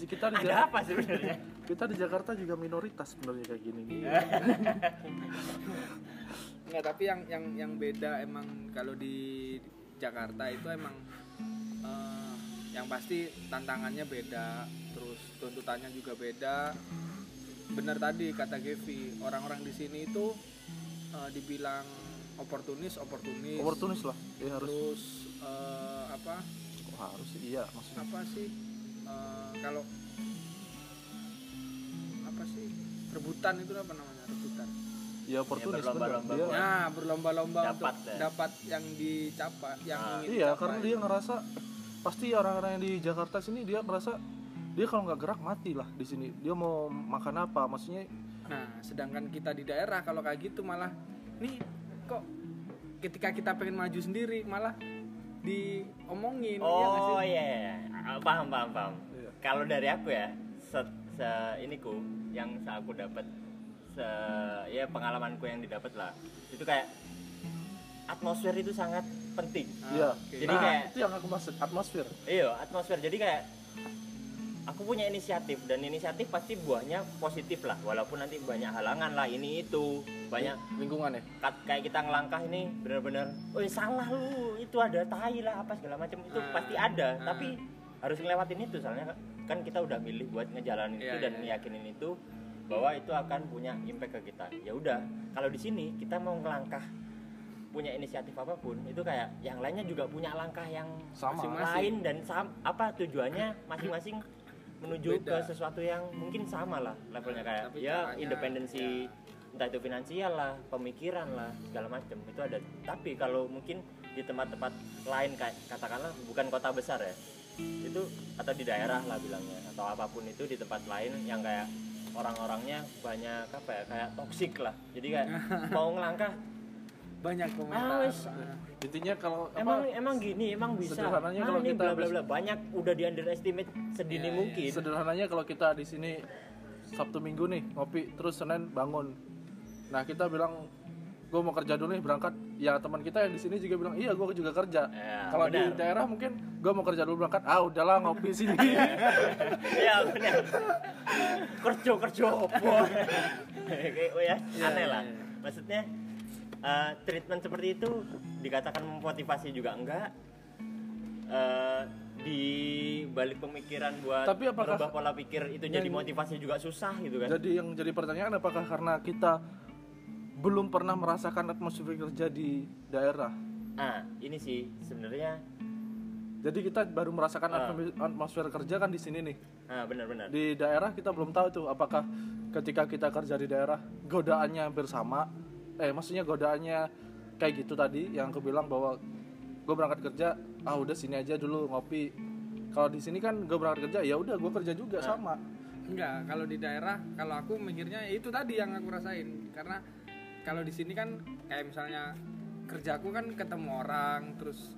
A: kita di
C: ada
A: Ja-
C: apa sebenarnya
A: kita di Jakarta juga minoritas sebenarnya kayak gini.
B: Nggak, tapi yang yang yang beda emang kalau di Jakarta itu emang eh, yang pasti tantangannya beda terus tuntutannya juga beda bener tadi kata Gevi orang-orang di sini itu eh, dibilang oportunis oportunis
A: oportunis lah ya harus
B: terus eh, apa
A: harus sih iya maksudnya
B: apa sih eh, kalau apa sih rebutan itu apa namanya rebutan
A: ya oportunis bener.
C: berlomba-lomba
A: Dia-
C: buat-
B: nah berlomba-lomba
C: Dapat,
B: untuk
C: ya.
B: dapat yang dicapai yang
C: Ah.
B: ingin
A: iya
B: dicapai.
A: karena dia ngerasa pasti orang-orang yang di Jakarta sini dia ngerasa dia kalau nggak gerak mati lah di sini dia mau makan apa maksudnya
B: Nah, sedangkan kita di daerah kalau kayak gitu malah nih kok ketika kita pengen maju sendiri malah diomongin ya sih?
C: Oh iya, iya. Ah, paham paham paham.
A: Iya.
C: Kalau dari aku ya, se, se- ini ku yang se aku dapat se ya pengalamanku yang didapat lah. Itu kayak atmosfer itu sangat penting.
B: Ah,
A: Iya.
B: oke.
C: Jadi
A: nah,
C: kayak-
A: itu yang aku maksud atmosfer
C: Iya, atmosfer. Jadi kayak aku punya inisiatif dan inisiatif pasti buahnya positif lah, walaupun nanti banyak halangan lah ini itu banyak
A: lingkungan ya
C: kayak kita ngelangkah ini benar-benar, oh salah lu, itu ada tai lah apa segala macam itu
B: Ah,
C: pasti ada,
B: ah.
C: tapi harus ngelewatin itu soalnya kan kita udah milih buat ngejalanin itu
B: Iya,
C: dan
B: iya.
C: meyakinin itu bahwa itu akan punya impact ke kita. Ya udah, kalau di sini kita mau ngelangkah punya inisiatif apa pun itu kayak yang lainnya juga punya langkah yang
A: Sama.
C: Lain dan sam- apa tujuannya masing-masing menuju
B: Beda.
C: ke sesuatu yang mungkin sama lah levelnya kayak
B: Tapi
C: ya
B: caranya,
C: independensi entah itu finansial lah pemikiran lah segala macam itu ada. Tapi kalau mungkin di tempat-tempat lain kayak katakanlah bukan kota besar ya itu atau di daerah lah bilangnya atau apa pun itu di tempat lain yang kayak orang-orangnya banyak apa ya kayak toksik lah. Jadi kayak mau ngelangkah
B: banyak komentar
C: Ah, wes.
B: Ah.
A: intinya kalau
C: emang
A: apa
C: emang gini emang bisa
A: Sederhananya
C: Ah,
A: kalau kita
C: bla bla bla banyak udah di underestimate sedini
B: Iya, iya.
C: mungkin
A: sederhananya kalau kita di sini Sabtu Minggu nih ngopi terus Senin bangun nah kita bilang gue mau kerja dulu nih berangkat ya teman kita yang di sini juga bilang iya gue juga kerja
C: Ya,
A: kalau di daerah mungkin gue mau kerja dulu berangkat ah udahlah ngopi sini
C: Iya benar. Kerja kerja apa? Kayak oh ya
B: Iya,
C: aneh lah.
B: iya.
C: Maksudnya eh, treatment seperti itu dikatakan memotivasi juga enggak. Eh, di balik pemikiran buat
A: Tapi apakah-
C: merubah pola pikir itu jadi motivasi juga susah gitu kan?
A: jadi yang jadi pertanyaan apakah karena kita belum pernah merasakan atmosfer kerja di daerah
C: Nah, ini sih sebenarnya
A: jadi kita baru merasakan
C: Ah.
A: atmos- atmosfer kerja kan di sini nih
C: nah benar-benar.
A: di daerah kita belum tahu tuh apakah ketika kita kerja di daerah godaannya hampir sama eh maksudnya godaannya kayak gitu tadi yang aku bilang bahwa gue berangkat kerja ah udah sini aja dulu ngopi. Kalau di sini kan gue berangkat kerja ya udah gue kerja juga sama.
B: enggak kalau di daerah kalau aku mikirnya ya itu tadi yang aku rasain. Karena kalau di sini kan kayak misalnya kerjaku kan ketemu orang terus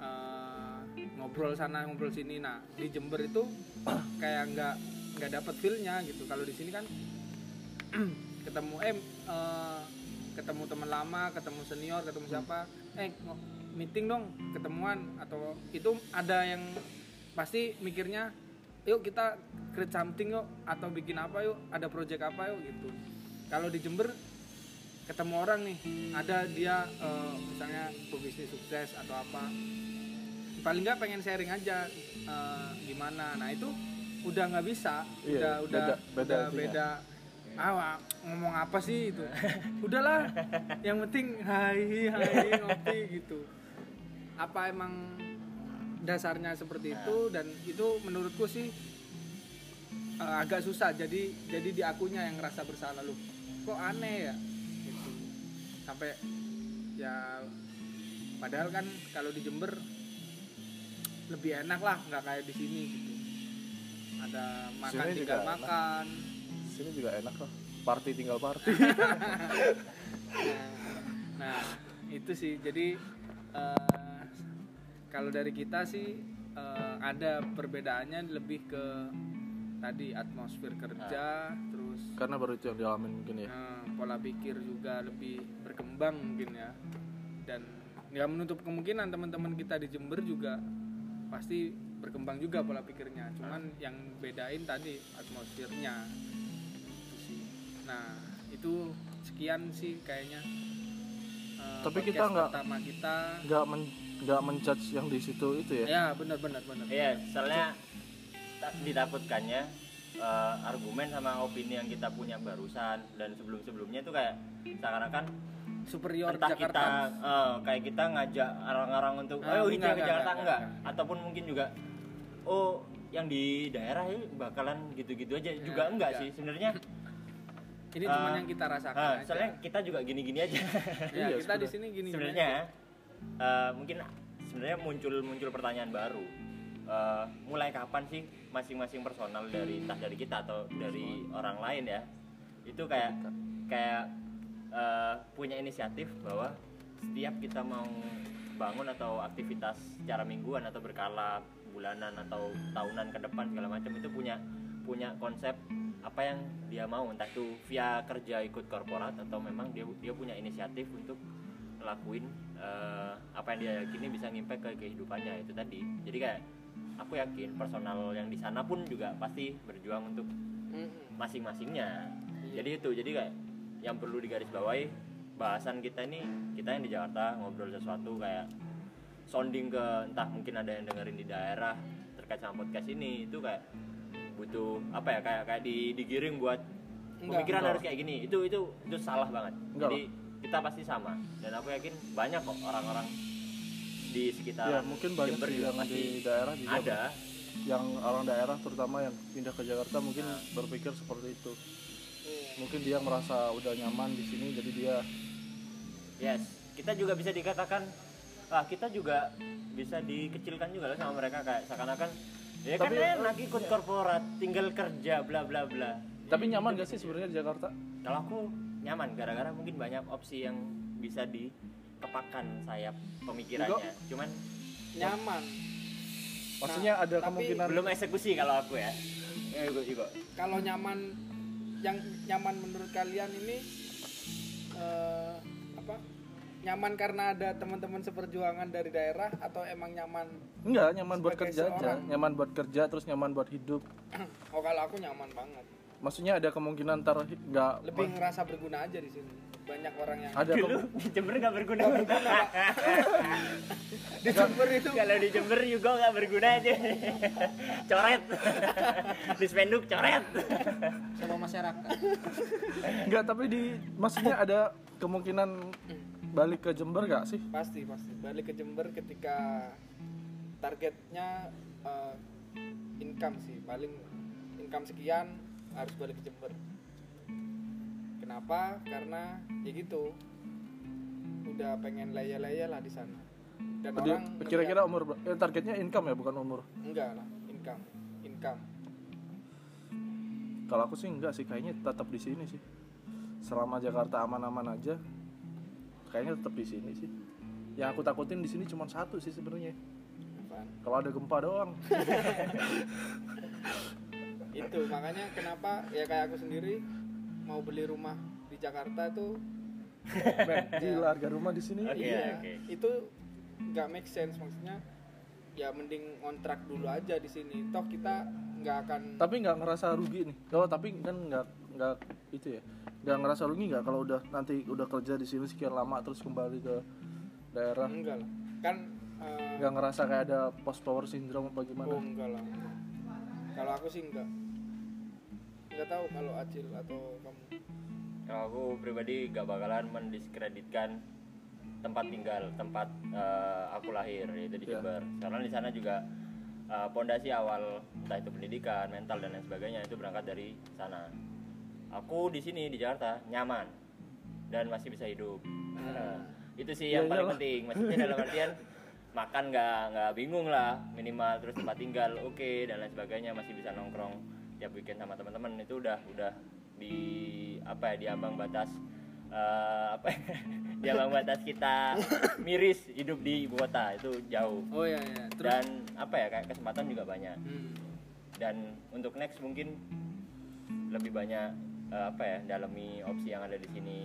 B: eh, ngobrol sana ngobrol sini. Nah di Jember itu kayak nggak nggak dapet feelnya gitu. Kalau di sini kan ketemu eh eh, ketemu teman lama ketemu senior ketemu siapa eh meeting dong ketemuan atau itu ada yang pasti mikirnya yuk kita create something yuk atau bikin apa yuk ada project apa yuk gitu. Kalau di Jember ketemu orang nih ada dia eh, misalnya pebisnis sukses atau apa paling nggak pengen sharing aja eh, gimana. Nah itu udah nggak bisa
A: Iya,
B: udah udah
A: beda- beda
B: udah
A: itunya.
B: beda ah ngomong apa sih itu? Udahlah yang penting hai hai ngopi gitu. Apa emang dasarnya seperti itu? Dan itu menurutku sih eh, agak susah. Jadi jadi di akunya yang ngerasa bersalah. Lu kok aneh ya? Gitu. Sampai ya padahal kan kalau di Jember lebih enak lah. Nggak kayak di sini gitu. Ada makan
A: Sini juga
B: tinggal
A: enak. Sini juga enak loh party tinggal party.
B: Nah itu sih. Jadi eh, kalau dari kita sih eh, ada perbedaannya lebih ke tadi atmosfer kerja terus
A: karena baru itu yang dialamin mungkin ya.
B: eh, pola pikir juga lebih berkembang mungkin ya. Dan nggak menutup kemungkinan teman-teman kita di Jember juga pasti berkembang juga pola pikirnya. Cuman yang bedain tadi atmosfernya. Nah itu sekian sih kayaknya. Eh,
A: Tapi kita nggak-
B: pertama kita.
A: nggak men- nggak menjudge yang di situ itu ya?
B: Ya benar benar benar.
C: Iya, soalnya tak ditakutkannya eh, argumen sama opini yang kita punya barusan dan sebelum-sebelumnya itu kayak seakan-akan
B: superior
C: entah
B: Jakarta.
C: kita eh, kayak kita ngajak orang-orang untuk
B: Ah,
C: ayo
B: enggak,
C: hijau ke Jakarta
B: enggak,
C: enggak,
B: enggak.
C: ataupun mungkin juga oh yang di daerah ini bakalan gitu-gitu aja. Juga
B: Ya,
C: enggak
B: enggak.
C: sih sebenarnya
B: ini cuma
C: eh,
B: yang kita rasakan
C: eh,
B: aja.
C: soalnya kita juga gini-gini aja.
B: Ya
A: Iya,
B: kita di sini gini
C: sebenarnya eh, mungkin sebenarnya muncul muncul pertanyaan baru. Eh, mulai kapan sih masing-masing personal dari entah dari kita atau dari orang lain ya? Itu kayak kayak eh, punya inisiatif bahwa setiap kita mau bangun atau aktivitas secara mingguan atau berkala bulanan atau tahunan ke depan segala macam itu punya punya konsep apa yang dia mau entah itu via kerja ikut korporat atau memang dia dia punya inisiatif untuk ngelakuin eh, apa yang dia yakini bisa ngimpact ke kehidupannya itu tadi. Jadi kayak aku yakin personal yang di sana pun juga pasti berjuang untuk masing-masingnya.
B: Iya.
C: jadi itu jadi kayak yang perlu digarisbawahi bahasan kita ini kita yang di Jakarta ngobrol sesuatu kayak sounding ke entah mungkin ada yang dengerin di daerah terkait sama podcast ini itu kayak butuh apa ya kayak kayak di digiring buat
B: Enggak,
C: pemikiran
A: enggak.
C: harus kayak gini. Itu itu itu salah banget.
A: Enggak
C: jadi kita pasti sama. Dan aku yakin banyak kok orang-orang di sekitar
A: ya mungkin banyak
C: Jember juga
A: yang
C: pasti
A: di daerah juga
C: ada.
A: Yang orang daerah terutama yang pindah ke Jakarta mungkin berpikir seperti itu.
B: Iya.
A: mungkin dia merasa udah nyaman di sini jadi dia
C: Yes, kita juga bisa dikatakan ah kita juga bisa dikecilkan juga lah sama mereka. Kayak seakan-akan ya kan
A: Tapi-
C: enak ikut korporat, tinggal kerja bla bla bla.
A: tapi nyaman gak sih sebenarnya di Jakarta
C: Kalau aku nyaman gara-gara mungkin banyak opsi yang bisa dikepakan sayap pemikirannya. Cuman
B: nyaman
A: maksudnya ada
B: tapi
A: kemungkinan
C: belum eksekusi kalau aku ya. Eh,
B: kalau nyaman yang nyaman menurut kalian ini eh, apa nyaman karena ada teman-teman seperjuangan dari daerah atau emang nyaman
A: enggak nyaman buat kerja aja
B: seorang.
A: nyaman buat kerja terus nyaman buat hidup
B: oh kalau aku nyaman banget
A: maksudnya ada kemungkinan ntar nggak
B: lebih ngerasa berguna aja di sini banyak orang yang
A: ada
C: Dulu di Jember nggak berguna.
B: di Jember itu
C: Kalau di Jember juga nggak berguna aja. coret. di spenduk coret.
E: sama masyarakat
A: enggak tapi di maksudnya ada kemungkinan balik ke Jember gak sih?
B: Pasti pasti. Balik ke Jember ketika targetnya eh, income sih. Paling income sekian harus balik ke Jember. Kenapa? Karena ya gitu. Udah pengen laya-laya lah di sana. Dan
A: Jadi,
B: orang
A: kira-kira umur eh, targetnya income ya bukan umur?
B: Enggak lah income. Income.
A: Kalau aku sih enggak sih. Kayaknya tetap di sini sih. Selama Jakarta aman-aman aja kayaknya tetap di sini sih. Yang aku takutin di sini cuma satu sih sebenarnya. Kalau ada gempa doang.
B: Itu makanya kenapa ya kayak aku sendiri mau beli rumah di Jakarta itu
A: Men, gila harga rumah di sini.
C: Oke,
B: iya
C: oke.
B: itu nggak make sense maksudnya ya mending kontrak dulu aja di sini. Toh kita nggak akan
A: tapi nggak ngerasa rugi nih. Oh tapi kan nggak nggak itu ya nggak ngerasa rugi nggak kalau udah nanti udah kerja di sini sekian lama terus kembali ke daerah
B: enggak lah kan eh,
A: nggak ngerasa kayak ada post power syndrome apa gimana
B: oh enggak lah kalau aku sih enggak nggak tahu kalau Acil atau kamu
C: Kalau aku pribadi gak bakalan mendiskreditkan tempat tinggal, tempat eh, aku lahir yaitu di
A: Ya.
C: Jember. Karena di sana juga eh, pondasi awal entah itu pendidikan, mental dan lain sebagainya itu berangkat dari sana. Aku di sini di Jakarta nyaman. Dan masih bisa hidup. itu sih
A: Ya
C: yang paling
A: iyalah.
C: penting. Maksudnya dalam artian makan nggak nggak bingung lah. Minimal terus tempat tinggal oke dan lain sebagainya. Masih bisa nongkrong tiap weekend sama teman-teman. Itu udah udah di apa ya di ambang batas eh, apa ya, di ambang batas kita miris hidup di ibu kota. Itu jauh.
B: Oh ya ya terus?
C: Dan apa ya kayak kesempatan juga banyak.
B: Hmm,
C: dan untuk next mungkin lebih banyak eh, apa ya dalami opsi yang ada di sini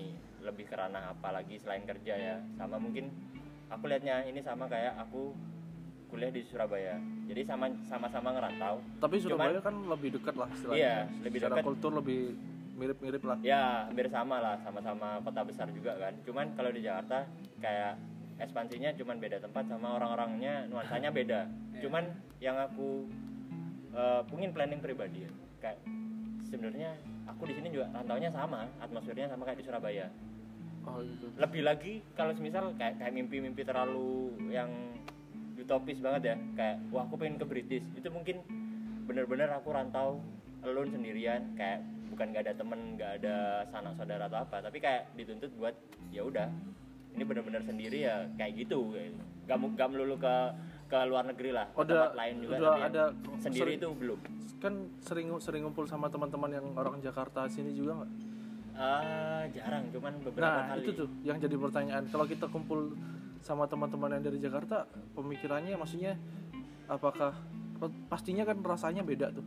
C: lebih ke ranah apa lagi selain kerja ya. Sama mungkin aku lihatnya ini sama kayak aku kuliah di Surabaya. Jadi sama sama-sama ngerantau.
A: Tapi Surabaya
C: Cuman-
A: kan lebih dekat lah istilahnya.
C: Iya, lebih
A: secara
C: dekat.
A: kultur lebih mirip-mirip lah.
C: Ya hampir sama lah sama-sama kota besar juga kan. Cuman kalau di Jakarta kayak ekspansinya cuman beda tempat sama orang-orangnya nuansanya beda.
B: Iya.
C: cuman yang aku mungkin planning pribadi ya kayak sebenarnya aku di sini juga rantaunya sama atmosfernya sama kayak di Surabaya.
A: Oh gitu.
C: Lebih lagi kalau misal kayak kayak mimpi-mimpi terlalu yang utopis banget ya kayak wah aku pengen ke British. Itu mungkin bener-bener aku rantau alone sendirian kayak bukan nggak ada temen nggak ada sanak saudara atau apa tapi kayak dituntut buat ya udah ini bener-bener sendiri ya kayak gitu. Nggak mu- nggak melulu ke ke luar negeri lah ke
A: Udah-
C: tempat lain juga
A: udah
C: tapi
A: ada
C: sendiri
A: sering-
C: itu belum.
A: Kan sering sering ngumpul sama teman-teman yang orang Jakarta sini juga nggak?
C: Ah, jarang cuman beberapa
A: nah
C: kali.
A: itu tuh yang jadi pertanyaan. Kalau kita kumpul sama teman-teman yang dari Jakarta pemikirannya maksudnya apakah pastinya kan rasanya beda tuh.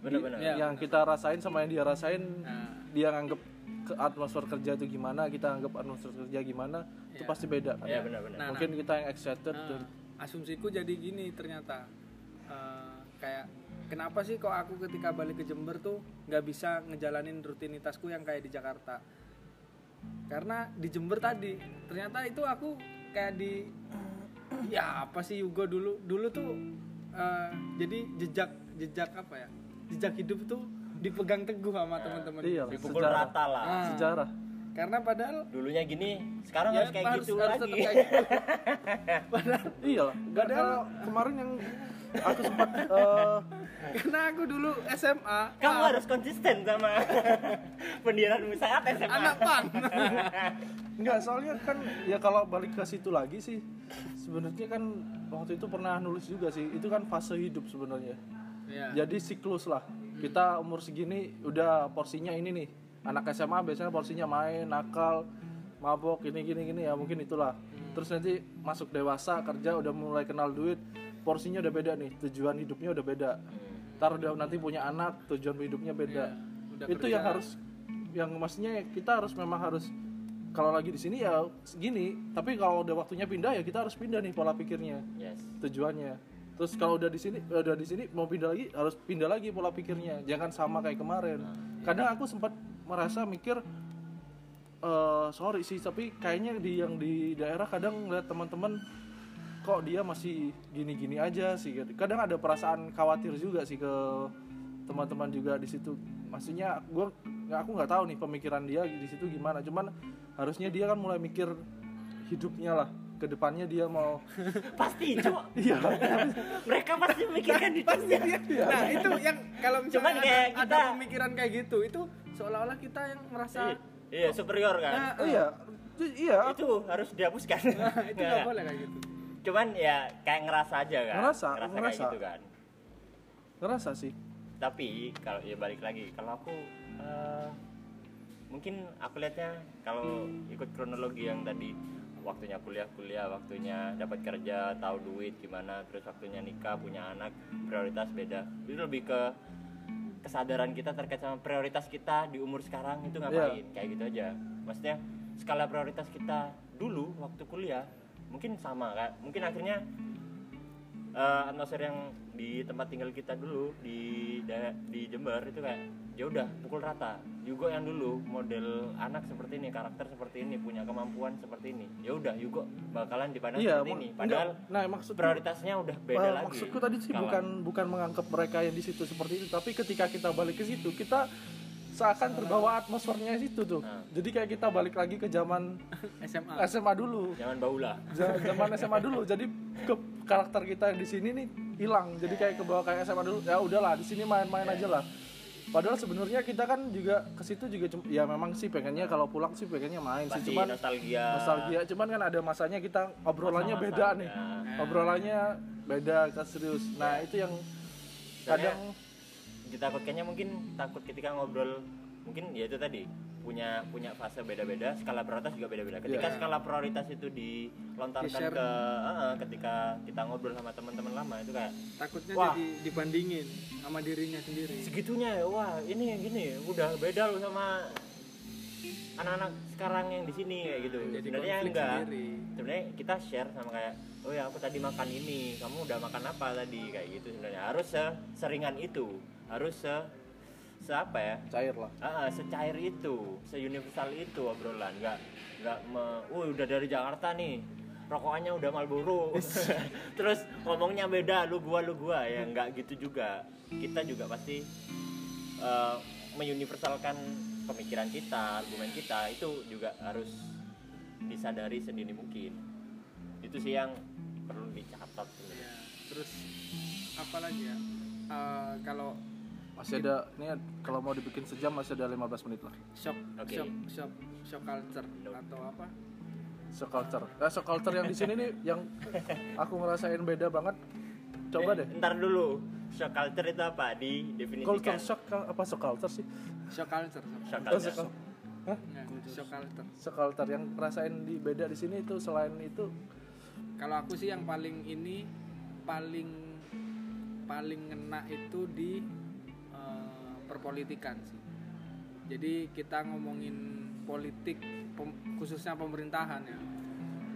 C: Bener-bener
B: Iya.
A: yang kita rasain sama yang dia rasain
B: Nah,
A: dia nganggep ke atmosfer kerja itu gimana kita anggap atmosfer kerja gimana itu
B: Iya.
A: pasti beda kan?
C: Ya benar-benar
B: Nah,
A: mungkin kita yang excited
B: Nah, asumsiku jadi gini ternyata. Eh, kayak kenapa sih kok aku ketika balik ke Jember tuh nggak bisa ngejalanin rutinitasku yang kayak di Jakarta? Karena di Jember tadi ternyata itu aku kayak di ya apa sih Yugo dulu? Dulu tuh eh, jadi jejak jejak apa ya? Jejak hidup tuh dipegang teguh sama teman-teman.
A: Iya
C: dipukul
A: sejarah.
C: rata lah.
B: Nah,
A: sejarah
B: karena padahal
C: dulunya gini sekarang
B: ya
C: harus kayak
B: harus,
C: gitu
B: harus
C: lagi
B: kayak gitu. padahal
A: iya lah ada kemarin yang aku sempat eh,
B: karena aku dulu SMA
C: kamu
B: ah,
C: harus konsisten sama pendirianmu saat SMA
B: anak pang
A: Enggak, soalnya kan ya kalau balik ke situ lagi sih sebenarnya kan waktu itu pernah nulis juga sih. Itu kan fase hidup sebenarnya.
B: ya.
A: Jadi siklus lah. Kita umur segini udah porsinya ini nih. Anak SMA biasanya porsinya main, nakal, mabok, ini gini gini ya mungkin itulah. Terus nanti masuk dewasa, kerja udah mulai kenal duit, porsinya udah beda nih, tujuan hidupnya udah beda. Ntar udah nanti punya anak, tujuan hidupnya beda.
B: udah
A: itu
B: kerja.
A: yang harus yang maksudnya kita harus memang harus kalau lagi di sini ya segini tapi kalau udah waktunya pindah ya kita harus pindah nih pola pikirnya
C: yes
A: tujuannya terus kalau udah di sini udah di sini mau pindah lagi harus pindah lagi pola pikirnya jangan sama kayak kemarin kadang aku sempat merasa mikir eh sorry sih tapi kayaknya di yang di daerah kadang ngeliat teman-teman kok dia masih gini-gini aja sih kadang ada perasaan khawatir juga sih ke teman-teman juga di situ. Maksudnya gue aku nggak tahu nih pemikiran dia di situ gimana. Cuman harusnya dia kan mulai mikir hidupnya lah ke depannya dia mau
C: pasti cowok
A: iya.
C: mereka pasti memikirkan itu
B: nah itu yang kalau misalnya
C: Cuman
B: ada,
C: kayak
B: ada
C: kita-
B: pemikiran kayak gitu itu seolah-olah kita yang merasa
C: iya superior kan?
B: Nah,
A: Oh, iya Itu- iya.
C: Itu harus dihapuskan.
B: Nah, itu nggak
C: Nggak.
B: boleh kayak gitu.
C: Cuman ya kayak ngerasa aja kan.
A: Ngerasa,
C: kayak
A: ngerasa.
C: gitu kan.
A: Ngerasa sih.
C: Tapi kalau ya balik lagi kalau aku eh, mungkin aku lihatnya kalau ikut kronologi yang tadi waktunya kuliah kuliah waktunya dapat kerja tahu duit gimana terus waktunya nikah punya anak prioritas beda. Itu lebih ke kesadaran kita terkait sama prioritas kita di umur sekarang itu ngapain? Kayak gitu aja. Maksudnya skala prioritas kita dulu waktu kuliah mungkin sama kak. Mungkin akhirnya eh, atmosfer yang di tempat tinggal kita dulu di da- di Jember itu kayak ya udah pukul rata Yugo yang dulu model anak seperti ini karakter seperti ini punya kemampuan seperti ini ya udah Yugo bakalan dipandang
A: iya
C: seperti ini padahal
A: enggak. nah maksud
C: prioritasnya udah beda
A: Well,
C: lagi
A: maksudku tadi sih
C: skala.
A: bukan bukan menganggap mereka yang di situ seperti itu tapi ketika kita balik ke situ kita seakan terbawa atmosfernya situ tuh.
C: Nah.
A: jadi kayak kita balik lagi ke zaman
B: SMA
A: SMA dulu.
C: Jangan baula
A: zaman SMA dulu. Jadi ke karakter kita yang di sini nih hilang. Jadi kayak ke bawah kayak SMA dulu ya udahlah di sini main-main aja lah. Padahal sebenarnya kita kan juga ke situ juga ya memang sih pengennya kalau pulang sih pengennya main sih.
C: Pasti
A: cuman
C: nostalgia.
A: nostalgia. Cuman kan ada masanya kita obrolannya beda nih.
C: Ya.
A: obrolannya beda kita serius. Nah itu yang kadang
C: ditakutkannya mungkin takut ketika ngobrol mungkin ya itu tadi punya punya fase beda-beda skala prioritas juga beda-beda. Ketika
A: Iya.
C: skala prioritas itu dilontarkan
B: Di-share.
C: ke eh, ketika kita ngobrol sama teman-teman lama itu kayak
B: takutnya
C: Wah.
B: jadi dibandingin sama dirinya sendiri.
C: Segitunya ya, wah ini gini udah beda loh sama anak-anak sekarang yang di sini kayak gitu.
B: Jadi
C: sebenarnya enggak. sebenarnya kita share sama kayak oh ya aku tadi makan ini kamu udah makan apa tadi? Kayak gitu sebenarnya. Harus seringan itu harus se se apa ya?
A: Cair lah.
C: Ah, secair itu, seuniversal itu obrolan, nggak nggak me, "Wih, udah dari Jakarta nih, rokokannya udah Marlboro. Terus ngomongnya beda lu gua lu gua. Ya nggak gitu juga. Kita juga pasti eh, menguniversalkan pemikiran kita argumen kita. Itu juga harus disadari sedini mungkin. Itu sih yang perlu dicatat. Sebenarnya.
B: Ya, terus apa lagi ya? Eh, kalau
A: Masih ada ini kalau mau dibikin sejam masih ada 15 menit lah.
B: shock
C: Oke.
B: shock shock shock culture atau apa
A: So culture. Eh, so culture yang di sini nih yang aku ngerasain beda banget. Coba
C: Eh,
A: deh.
C: ntar dulu shock culture itu apa didefinisikan
A: Culture shock apa so culture sih?
B: shock culture
C: shock culture
A: so, Hah?
B: Ya, shock culture
A: So culture yang ngerasain di beda di sini itu selain itu
B: kalau aku sih yang paling ini paling paling ngena itu di perpolitikan sih jadi kita ngomongin politik pem- khususnya pemerintahan ya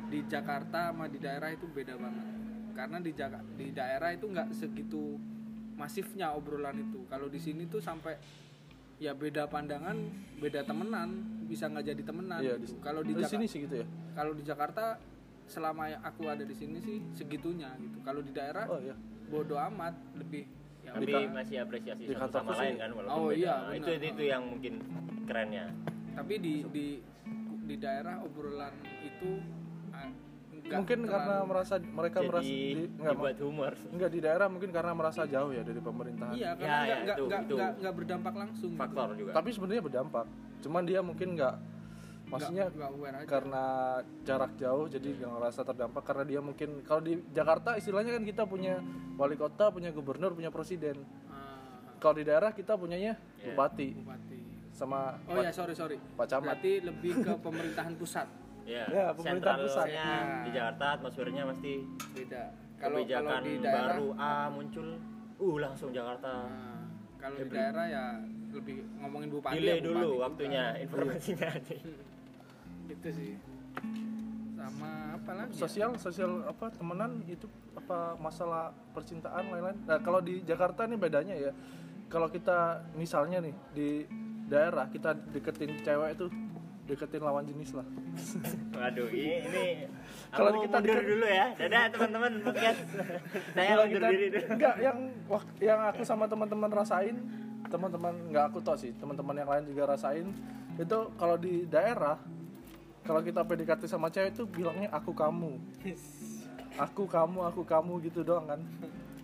B: di Jakarta sama di daerah itu beda banget karena di Jaka- di daerah itu nggak segitu masifnya obrolan itu kalau di sini tuh sampai ya beda pandangan beda temenan bisa nggak jadi temenan
A: Iya,
B: gitu.
A: di-
B: kalau di,
A: di
B: Jaka-
A: sini sih gitu ya.
B: kalau di Jakarta selama aku ada di sini sih segitunya gitu kalau di daerah
A: Oh iya.
B: bodoh amat lebih
C: tapi masih apresiasi
A: di
C: satu sama lain kan walaupun
B: Oh,
C: beda.
B: iya,
C: Nah, itu itu yang mungkin kerennya
B: tapi di di di daerah obrolan itu ah,
A: Mungkin karena merasa mereka
C: jadi
A: merasa di, enggak,
C: dibuat humor
A: enggak di daerah mungkin karena merasa jauh ya dari pemerintahan.
B: iya
C: Ya,
B: karena
C: ya,
B: nggak nggak
C: itu-
B: nggak
C: itu.
B: nggak nggak berdampak langsung gitu.
C: faktor juga
A: Tapi sebenarnya berdampak. Cuman dia mungkin nggak maksudnya
B: Nggak- nggak aware aja
A: karena jarak jauh jadi nggak ngerasa terdampak karena dia mungkin kalau di Jakarta istilahnya kan kita punya wali kota, punya gubernur, punya presiden.
B: Ah,
A: Kalau di daerah kita punyanya
C: Iya.
A: bupati
B: bupati
A: sama
B: oh ya sorry sorry
A: Pak Camat.
B: berarti lebih ke pemerintahan pusat
C: ya,
A: Ya, pemerintahan pusat.
B: Nah.
C: di Jakarta atmosfernya pasti
B: beda kalau kalau
C: kebijakan
B: di daerah
C: baru A muncul uh langsung Jakarta
B: ah, kalau di daerah ya lebih ngomongin bupati
C: delay
B: ya
C: dulu
B: bupati
C: waktunya
B: juga.
C: informasinya
B: itu sih. Sama apa lagi ya?
A: sosial sosial apa temenan itu apa masalah percintaan lain-lain? Nah kalau di Jakarta nih bedanya ya kalau kita misalnya nih di daerah kita deketin cewek itu deketin lawan jenis lah.
C: Waduh ini, ini
A: Kalau
C: aku
A: kita
C: mundur
A: deket-
C: dulu ya. Dadah teman-teman podcast. Saya mundur
A: kita-
C: diri dulu.
A: enggak yang yang aku sama teman-teman rasain teman-teman nggak aku tau sih teman-teman yang lain juga rasain itu kalau di daerah kalau kita PDKT sama cewek itu bilangnya aku kamu. Aku kamu aku kamu gitu doang kan.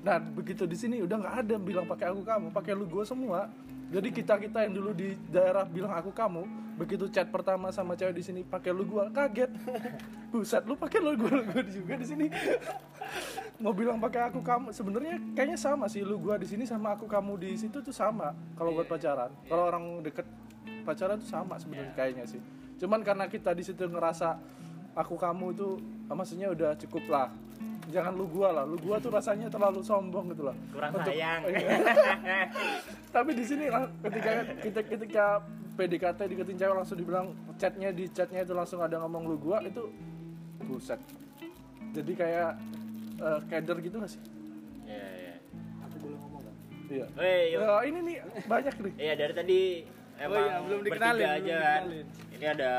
A: Nah begitu di sini udah nggak ada bilang pakai aku kamu pakai lu gue semua. Jadi kita kita yang dulu di daerah bilang aku kamu begitu chat pertama sama cewek di sini pakai lu gue kaget. Buset lu pakai lu gue lu gue juga di sini. Mau bilang pakai aku kamu sebenarnya kayaknya sama sih lu gua di sini sama aku kamu di situ tuh sama kalau buat pacaran. Kalau orang deket pacaran tuh sama sebenarnya kayaknya sih cuman karena kita di situ ngerasa aku kamu itu ah, maksudnya udah cukup lah jangan lu gua lah lu gua tuh rasanya terlalu sombong gitu lah
C: kurang
A: Untuk-
C: sayang
A: Iya. tapi di sini lah ketika kita ketika PDKT deketin cewek langsung dibilang chatnya di chatnya itu langsung ada ngomong lu gua itu buset jadi kayak eh, keder gitu gak sih
C: Iya, iya.
E: Aku boleh ngomong kan?
A: iya
C: yuk.
A: Eh, ini nih banyak nih
C: Iya dari tadi emang
B: iya, belum dikenalin, belum
C: aja kan.
B: dikenalin.
C: Ini ada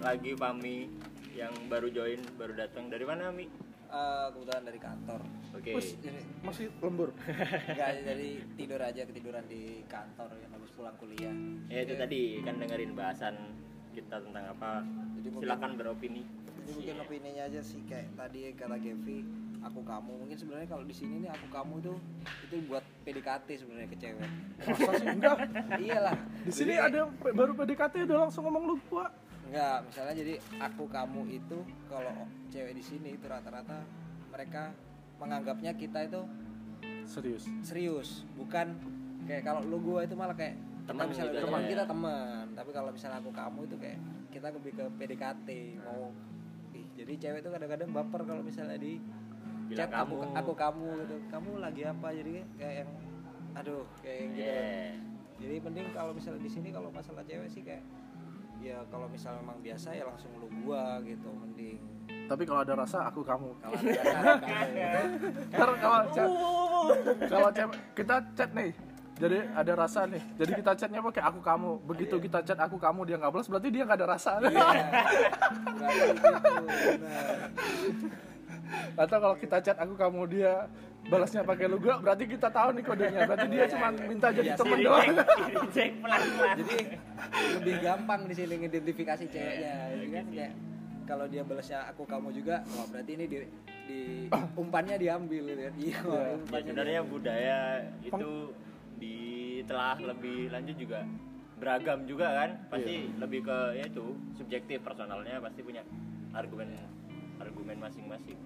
C: lagi Pami yang baru join, baru datang. Dari mana Mi?
E: Eh, kebetulan dari kantor.
C: Oke.
E: Jadi
A: masih lembur
E: enggak dari tidur aja ketiduran di kantor yang habis pulang kuliah.
C: Ya itu tadi kan dengerin bahasan kita tentang apa.
E: Jadi mungkin-
C: Silakan beropini.
E: Jadi mungkin opininya aja sih kayak tadi kata Gevi, aku kamu. Mungkin sebenarnya kalau di sini nih aku kamu tuh itu buat PDKT sebenarnya ke cewek.
A: masa sih enggak
E: Iyalah.
A: di sini
E: Jadi-
A: ada yang baru PDKT udah langsung ngomong lu gua
E: Enggak, misalnya jadi aku kamu itu kalau cewek di sini itu rata-rata mereka menganggapnya kita itu
A: serius
E: serius, bukan kayak kalau lu gua itu malah kayak
C: Teman
E: kita misalnya
C: gitu
E: teman
C: aja.
E: kita teman, tapi kalau misalnya aku kamu itu kayak kita lebih ke PDKT mau ih, jadi cewek itu kadang-kadang baper kalau misalnya di
C: Bilang
E: chat aku
C: kamu.
E: aku kamu gitu. Kamu lagi apa? Jadi kayak yang aduh kayak yang gitu.
C: Yeah.
E: Jadi mending kalau misalnya di sini kalau masalah cewek sih kayak ya kalau misalnya memang biasa ya langsung lu gua gitu mending
A: tapi kalau ada rasa aku kamu
E: kalau ada rasa kamu
A: Ntar kalau chat kalau cewek kita chat nih jadi ada rasa nih jadi kita chatnya pakai aku kamu begitu kita chat aku kamu dia nggak balas berarti dia nggak ada rasa
E: Iya. Berarti gitu.
A: Atau kalau kita chat aku kamu dia balasnya pakai lu berarti kita tahu nih kodenya berarti dia cuma minta jadi
E: Iya,
A: temen
C: Di
A: doang
C: di reject pelan-pelan.
E: Jadi lebih gampang di sini ngidentifikasi ceweknya. Jadi kan kayak kalau dia balasnya aku kamu juga, wah berarti ini di, di umpannya diambil gitu kan. Iya.
A: Iya.
C: Ya,
E: umpannya
C: sebenarnya budaya itu ditelah lebih lanjut juga beragam juga kan pasti lebih ke ya itu subjektif personalnya pasti punya argumen argumen masing-masing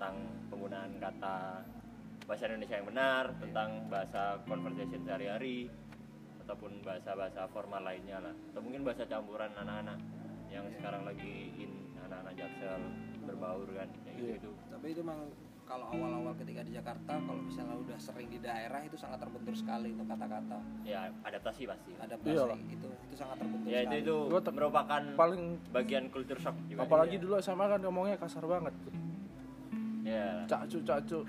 C: tentang penggunaan kata bahasa Indonesia yang benar tentang bahasa conversation sehari-hari ataupun bahasa-bahasa formal lainnya lah. Atau mungkin bahasa campuran anak-anak yang sekarang lagi in anak-anak jaksel berbaur kan kayak gitu itu
E: Tapi itu memang kalau awal-awal ketika di Jakarta, kalau misalnya udah sering di daerah itu sangat terbentur sekali untuk kata-kata.
C: Ya adaptasi pasti.
E: Adaptasi
A: Iyalah.
E: itu itu sangat terbentur
C: ya itu
E: sekali.
C: itu
A: te-
C: merupakan
A: paling
C: bagian kultur shock juga.
A: apalagi
C: ya.
A: dulu SMA kan ngomongnya kasar banget
C: ya
A: cacu cacu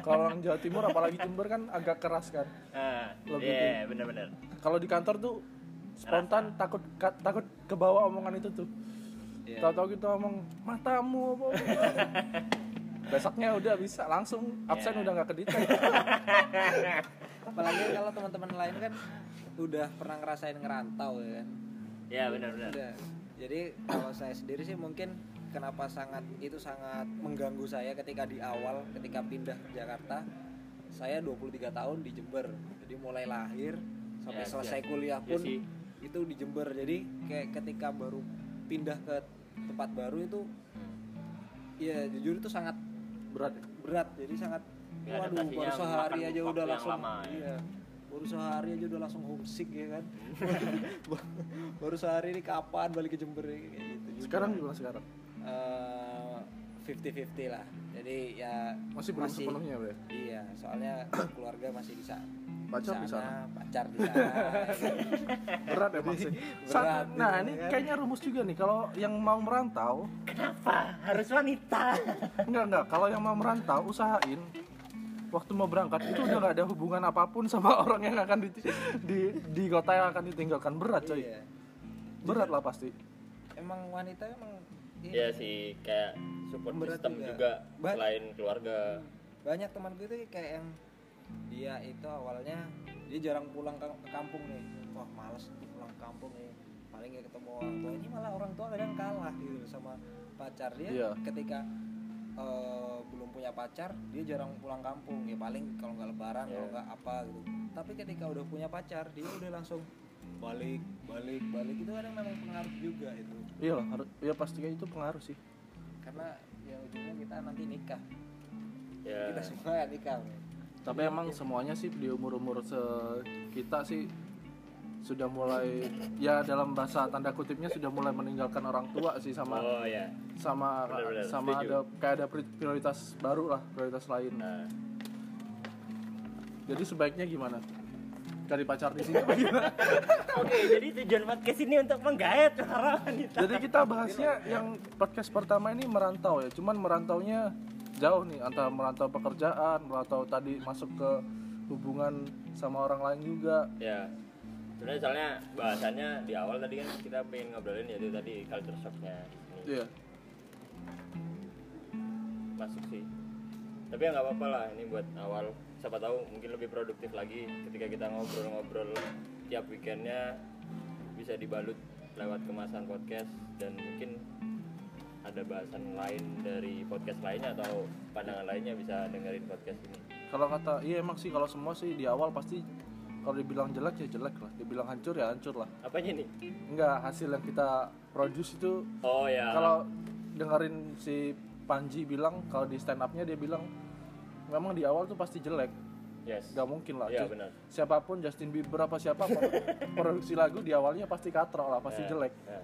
A: kalau orang Jawa Timur apalagi Jember kan agak keras kan?
C: Ah
A: Lebih
C: iya benar-benar.
A: Kalau di kantor tuh spontan takut ka- takut kebawa omongan itu tuh.
E: Iya.
A: tahu-tahu kita ngomong matamu apa besoknya udah bisa langsung absen
C: Iya.
A: udah nggak kedita.
E: Apalagi kalau teman-teman lain kan udah pernah ngerasain ngerantau ya kan.
C: ya benar-benar.
E: Udah. Jadi kalau saya sendiri sih mungkin kenapa sangat itu sangat mengganggu saya ketika di awal ketika pindah ke Jakarta. Saya 23 tahun di Jember. Jadi mulai lahir sampai
C: Ya,
E: selesai
C: ya.
E: kuliah
C: Ya
E: pun
C: sih.
E: itu di Jember. Jadi kayak ketika baru pindah ke tempat baru itu ya jujur itu sangat
A: berat
E: berat jadi sangat
C: Ya,
E: waduh baru sehari aja udah langsung
C: lama, ya.
E: iya baru sehari aja udah langsung homesick ya kan baru sehari ini kapan balik ke Jember kayak gitu
A: sekarang gimana sekarang
E: fifty fifty lah. Jadi ya
A: masih belum sepenuhnya Bre.
E: iya soalnya keluarga masih bisa
A: Pacar di
E: sana, pacar di sana.
A: Berat emang sih
E: Berat,
A: Sa- nah ini
E: kan.
A: kayaknya rumus juga nih. Kalau yang mau merantau
C: kenapa? Harus wanita.
A: Enggak enggak. Kalau yang mau merantau usahain. Waktu mau berangkat itu udah nggak ada hubungan apa pun sama orang yang akan di di, di kota yang akan ditinggalkan. Berat coy.
E: Iya.
A: Berat lah pasti.
E: Emang wanita emang ini
C: ya sih kayak support
E: Berat
C: system
E: juga.
C: juga,
E: Ba-
C: selain keluarga.
E: Banyak temanku itu kayak yang dia itu awalnya dia jarang pulang ke, ke kampung nih. Wah males nih pulang ke kampung nih. Paling gak ketemu orang tua. Ini malah orang tua kadang kalah gitu sama pacar dia.
A: Iya.
E: ketika eh, belum punya pacar dia jarang pulang kampung. Ya paling kalau nggak lebaran kalau
C: Iya.
E: nggak apa gitu. Tapi ketika udah punya pacar dia udah langsung balik balik balik itu kadang memang pengaruh juga itu.
A: Iya lah harus ya pastinya itu pengaruh sih.
E: Karena ya ujungnya kita nanti nikah.
C: Ya.
E: Kita semua ya nikah
A: tapi emang semuanya sih di umur umur kita sih sudah mulai ya dalam bahasa tanda kutipnya sudah mulai meninggalkan orang tua sih sama
C: oh ya
A: sama
C: Benar-benar,
A: sama
C: setuju.
A: ada kayak ada pri- prioritas baru lah prioritas lain.
C: Nah.
A: Jadi sebaiknya gimana cari pacar di sini.
C: Oke jadi tujuan podcast ini untuk menggait para wanita.
A: Jadi kita bahasnya yang podcast pertama ini merantau ya. Cuman merantaunya jauh nih antara merantau pekerjaan merantau tadi masuk ke hubungan sama orang lain juga.
C: Ya sebenarnya soalnya bahasannya di awal tadi kan kita pengen ngobrolin yaitu tadi culture shocknya. Di sini
A: iya.
C: Masuk sih. Tapi ya nggak apa-apa lah ini buat awal siapa tahu mungkin lebih produktif lagi ketika kita ngobrol-ngobrol tiap weekendnya bisa dibalut lewat kemasan podcast dan mungkin ada bahasan lain dari podcast lainnya atau pandangan lainnya bisa dengerin podcast ini.
A: Kalau kata iya emang sih kalau semua sih di awal pasti kalau dibilang jelek ya jelek lah. Dibilang hancur ya hancur lah.
C: Apanya nih?
A: Enggak hasil yang kita produce itu
C: oh ya
A: kalau dengerin si Panji bilang kalau di stand upnya dia bilang memang di awal tuh pasti jelek
C: yes
A: nggak mungkin lah
C: Iya,
A: Just-
C: benar.
A: siapa pun Justin Bieber apa siapa produksi lagu di awalnya pasti katrok lah pasti
C: Ya,
A: jelek
C: ya.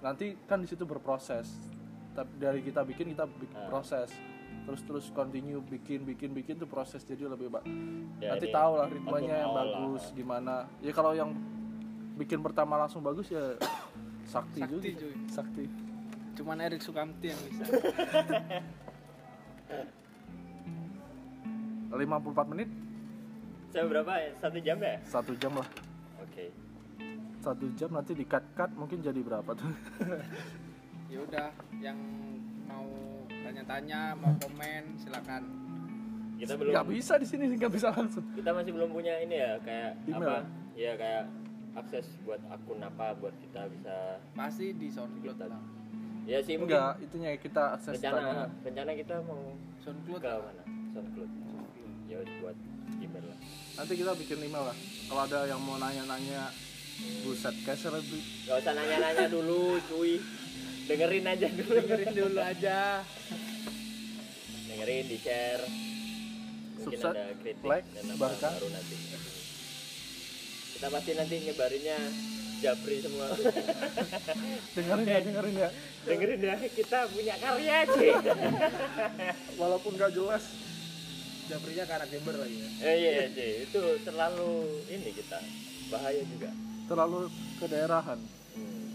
A: nanti kan di situ berproses tapi dari kita bikin kita bi-
C: Ah.
A: proses terus terus continue bikin bikin bikin tuh proses jadi lebih baik
C: Ya,
A: nanti tahu lah ritmenya yang bagus
C: lah.
A: gimana ya kalau yang bikin pertama langsung bagus ya sakti,
B: Sakti,
A: juga
B: cuy.
A: sakti
B: cuman Erik Sukamti yang bisa
A: 54 menit
C: Saya berapa? ya? Satu jam ya?
A: satu jam lah
C: Oke.
A: satu jam nanti di cut cut mungkin jadi berapa tuh
B: ya udah yang mau tanya-tanya mau komen silakan
C: Kita belum.
A: nggak bisa di sini nggak bisa langsung
C: Kita masih belum punya ini ya kayak
A: Email.
C: apa? Ya kayak akses buat akun apa buat kita bisa
B: pasti di SoundCloud
C: Kita-
B: lah
C: ya sih mungkin
A: enggak itunya kita akses
C: rencana rencana kita mau
B: SoundCloud
C: ke mana SoundCloud udah buat email lah.
A: Nanti kita bikin email lah. Kalau ada yang mau nanya-nanya buset kayak selebrit
C: Gak usah nanya-nanya dulu cuy. Dengerin aja dulu.
B: Dengerin dulu aja.
C: Dengerin di share mungkin ada kritik
A: like,
C: dan apa
A: sebarkan.
C: baru nanti. Kita pasti nanti nyebarinnya japri semua.
A: Dengerin ya dengerin ya.
C: Dengerin ya kita punya karya sih
A: walaupun nggak jelas
E: Japrinya ke anak gamer lagi ya.
C: eh, iya sih itu terlalu ini kita bahaya juga.
A: Terlalu kedaerahan.
C: Hmm.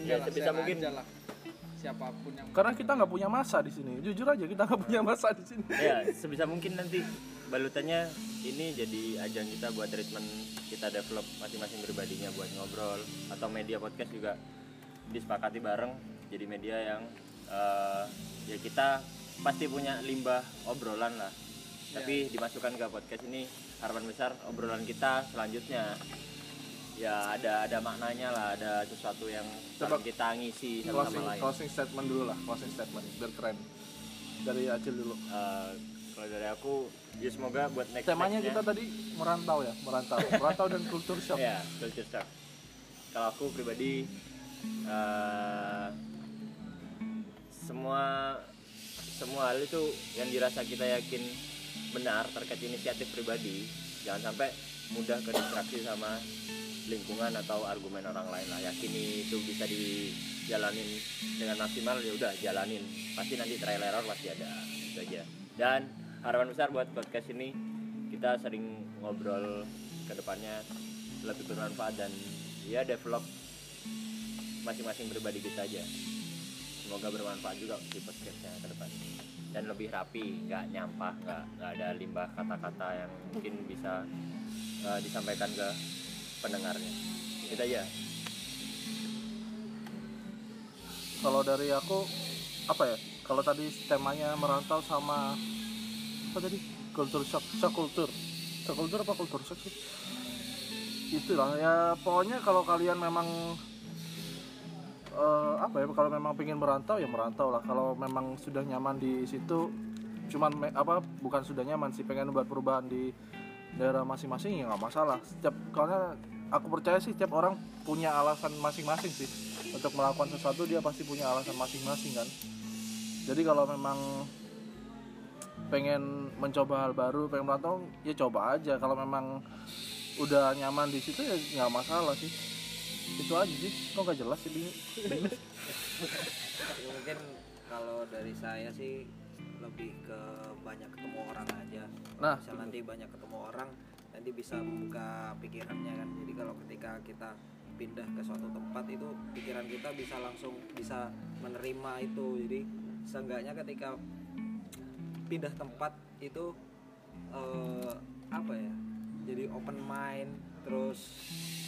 B: Enggak
C: Ya, sebisa mungkin.
B: aja lah. Siapa pun yang
A: karena kita nggak punya masa di sini. Jujur aja kita nggak punya masa di sini.
C: Ya sebisa mungkin nanti balutannya ini jadi ajang kita buat treatment kita develop masing-masing pribadinya buat ngobrol. Atau media podcast juga disepakati bareng. Jadi media yang eh, ya kita pasti punya limbah obrolan lah. Tapi dimasukkan ke podcast ini harapan besar obrolan kita selanjutnya. Ya ada ada maknanya lah ada sesuatu yang
A: Coba
C: kita ngisi satu
A: closing
C: sama lain.
A: closing statement dulu lah closing statement biar keren. Dari Acil dulu.
C: Eh, kalau dari aku ya semoga buat next
A: temanya kita tadi merantau ya merantau. Merantau dan kultur shock.
C: Ya, culture shock. Kalau aku pribadi eh, semua semua hal itu yang dirasa kita yakin benar terkait inisiatif pribadi, jangan sampai mudah ke sama lingkungan atau argumen orang lain lah. Yakini itu bisa dijalanin dengan maksimal ya udah jalanin. Pasti nanti trial error pasti ada itu aja. Dan harapan besar buat podcast ini kita sering ngobrol ke depannya lebih bermanfaat dan ya develop masing-masing pribadi kita aja semoga bermanfaat juga di podcastnya ke depan. Dan lebih rapi nggak nyampah nggak nggak ada limbah kata-kata yang mungkin bisa eh, disampaikan ke pendengarnya. Itu aja.
A: Kalau dari aku apa ya? Kalau tadi temanya merantau sama apa tadi? Kultur shock shock kultur shock kultur apa kultur shock sih? Itulah ya pokoknya kalau kalian memang eh, apa ya kalau memang pengen merantau ya merantau lah. Kalau memang sudah nyaman di situ cuman me- apa bukan sudah nyaman sih pengen buat perubahan di daerah masing-masing ya nggak masalah. Setiap karena aku percaya sih setiap orang punya alasan masing-masing sih. Untuk melakukan sesuatu dia pasti punya alasan masing-masing kan. Jadi kalau memang pengen mencoba hal baru pengen merantau ya coba aja. Kalau memang udah nyaman di situ ya nggak masalah sih itu aja sih kok nggak jelas sih bingung?
E: Ya, mungkin kalau dari saya sih lebih ke banyak ketemu orang aja.
A: Nah,
E: misal nanti banyak ketemu orang nanti bisa membuka pikirannya kan. Jadi kalau ketika kita pindah ke suatu tempat itu pikiran kita bisa langsung bisa menerima itu. Jadi seenggaknya ketika pindah tempat itu eh, apa ya jadi open mind terus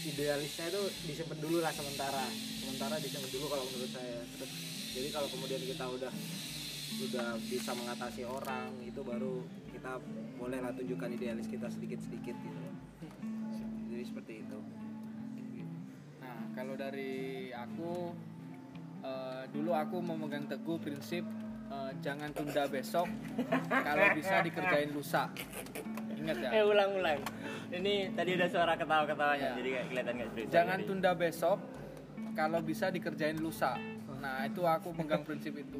E: idealisnya itu disimpan dulu lah sementara. Sementara disimpan dulu kalau menurut saya. Terus jadi kalau kemudian kita udah udah bisa mengatasi orang itu baru kita bolehlah tunjukkan idealis kita sedikit sedikit gitu. Jadi seperti itu.
B: Nah, kalau dari aku eh, dulu aku memegang teguh prinsip eh, jangan tunda besok kalau bisa dikerjain lusa. Ingat ya.
C: eh ulang-ulang ini tadi ada suara ketawa-ketawanya
B: Ya.
C: jadi kayak kelihatan nggak serius
B: Jangan
C: Jadi-
B: tunda besok kalau bisa dikerjain lusa. Nah, itu aku pegang prinsip itu.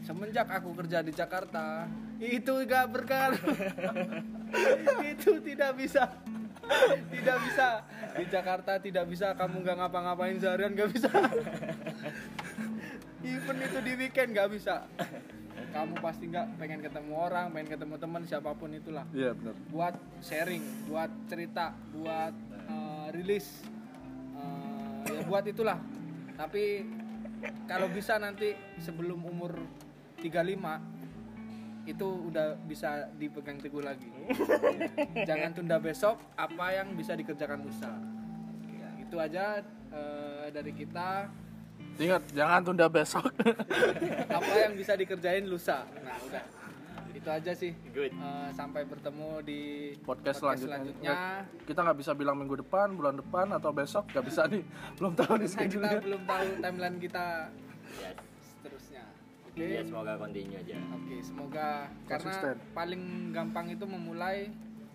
B: Semenjak aku kerja di Jakarta, itu gak berkar. itu tidak bisa. Tidak bisa. Di Jakarta tidak bisa kamu nggak ngapa-ngapain seharian nggak bisa. Even itu di weekend nggak bisa. Kamu pasti nggak pengen ketemu orang, pengen ketemu teman siapa pun itulah.
A: Iya benar.
B: Buat sharing, buat cerita, buat eh, rilis, eh, ya buat itulah. Tapi kalau bisa nanti sebelum umur 35 itu udah bisa dipegang teguh lagi. Jangan tunda besok apa yang bisa dikerjakan lusa itu aja eh, dari kita
A: Ingat, jangan tunda besok.
B: apa yang bisa dikerjain lusa nah udah itu aja sih
C: Good.
B: Eh, sampai bertemu di
A: podcast, selanjutnya.
B: selanjutnya
A: Kita nggak bisa bilang minggu depan, bulan depan atau besok, nggak bisa nih. Belum tahu nih
B: karena kita belum tahu timeline kita
C: Yes.
B: seterusnya oke
C: Ya, semoga continue aja.
B: Oke, semoga karena
A: Konsisten.
B: paling gampang itu memulai,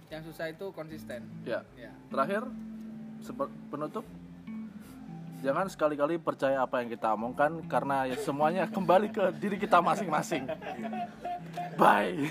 B: yang susah itu konsisten.
A: Ya.
B: Ya.
A: Terakhir, penutup, jangan sekali-kali percaya apa yang kita omongkan karena ya semuanya kembali ke diri kita masing-masing. Bye.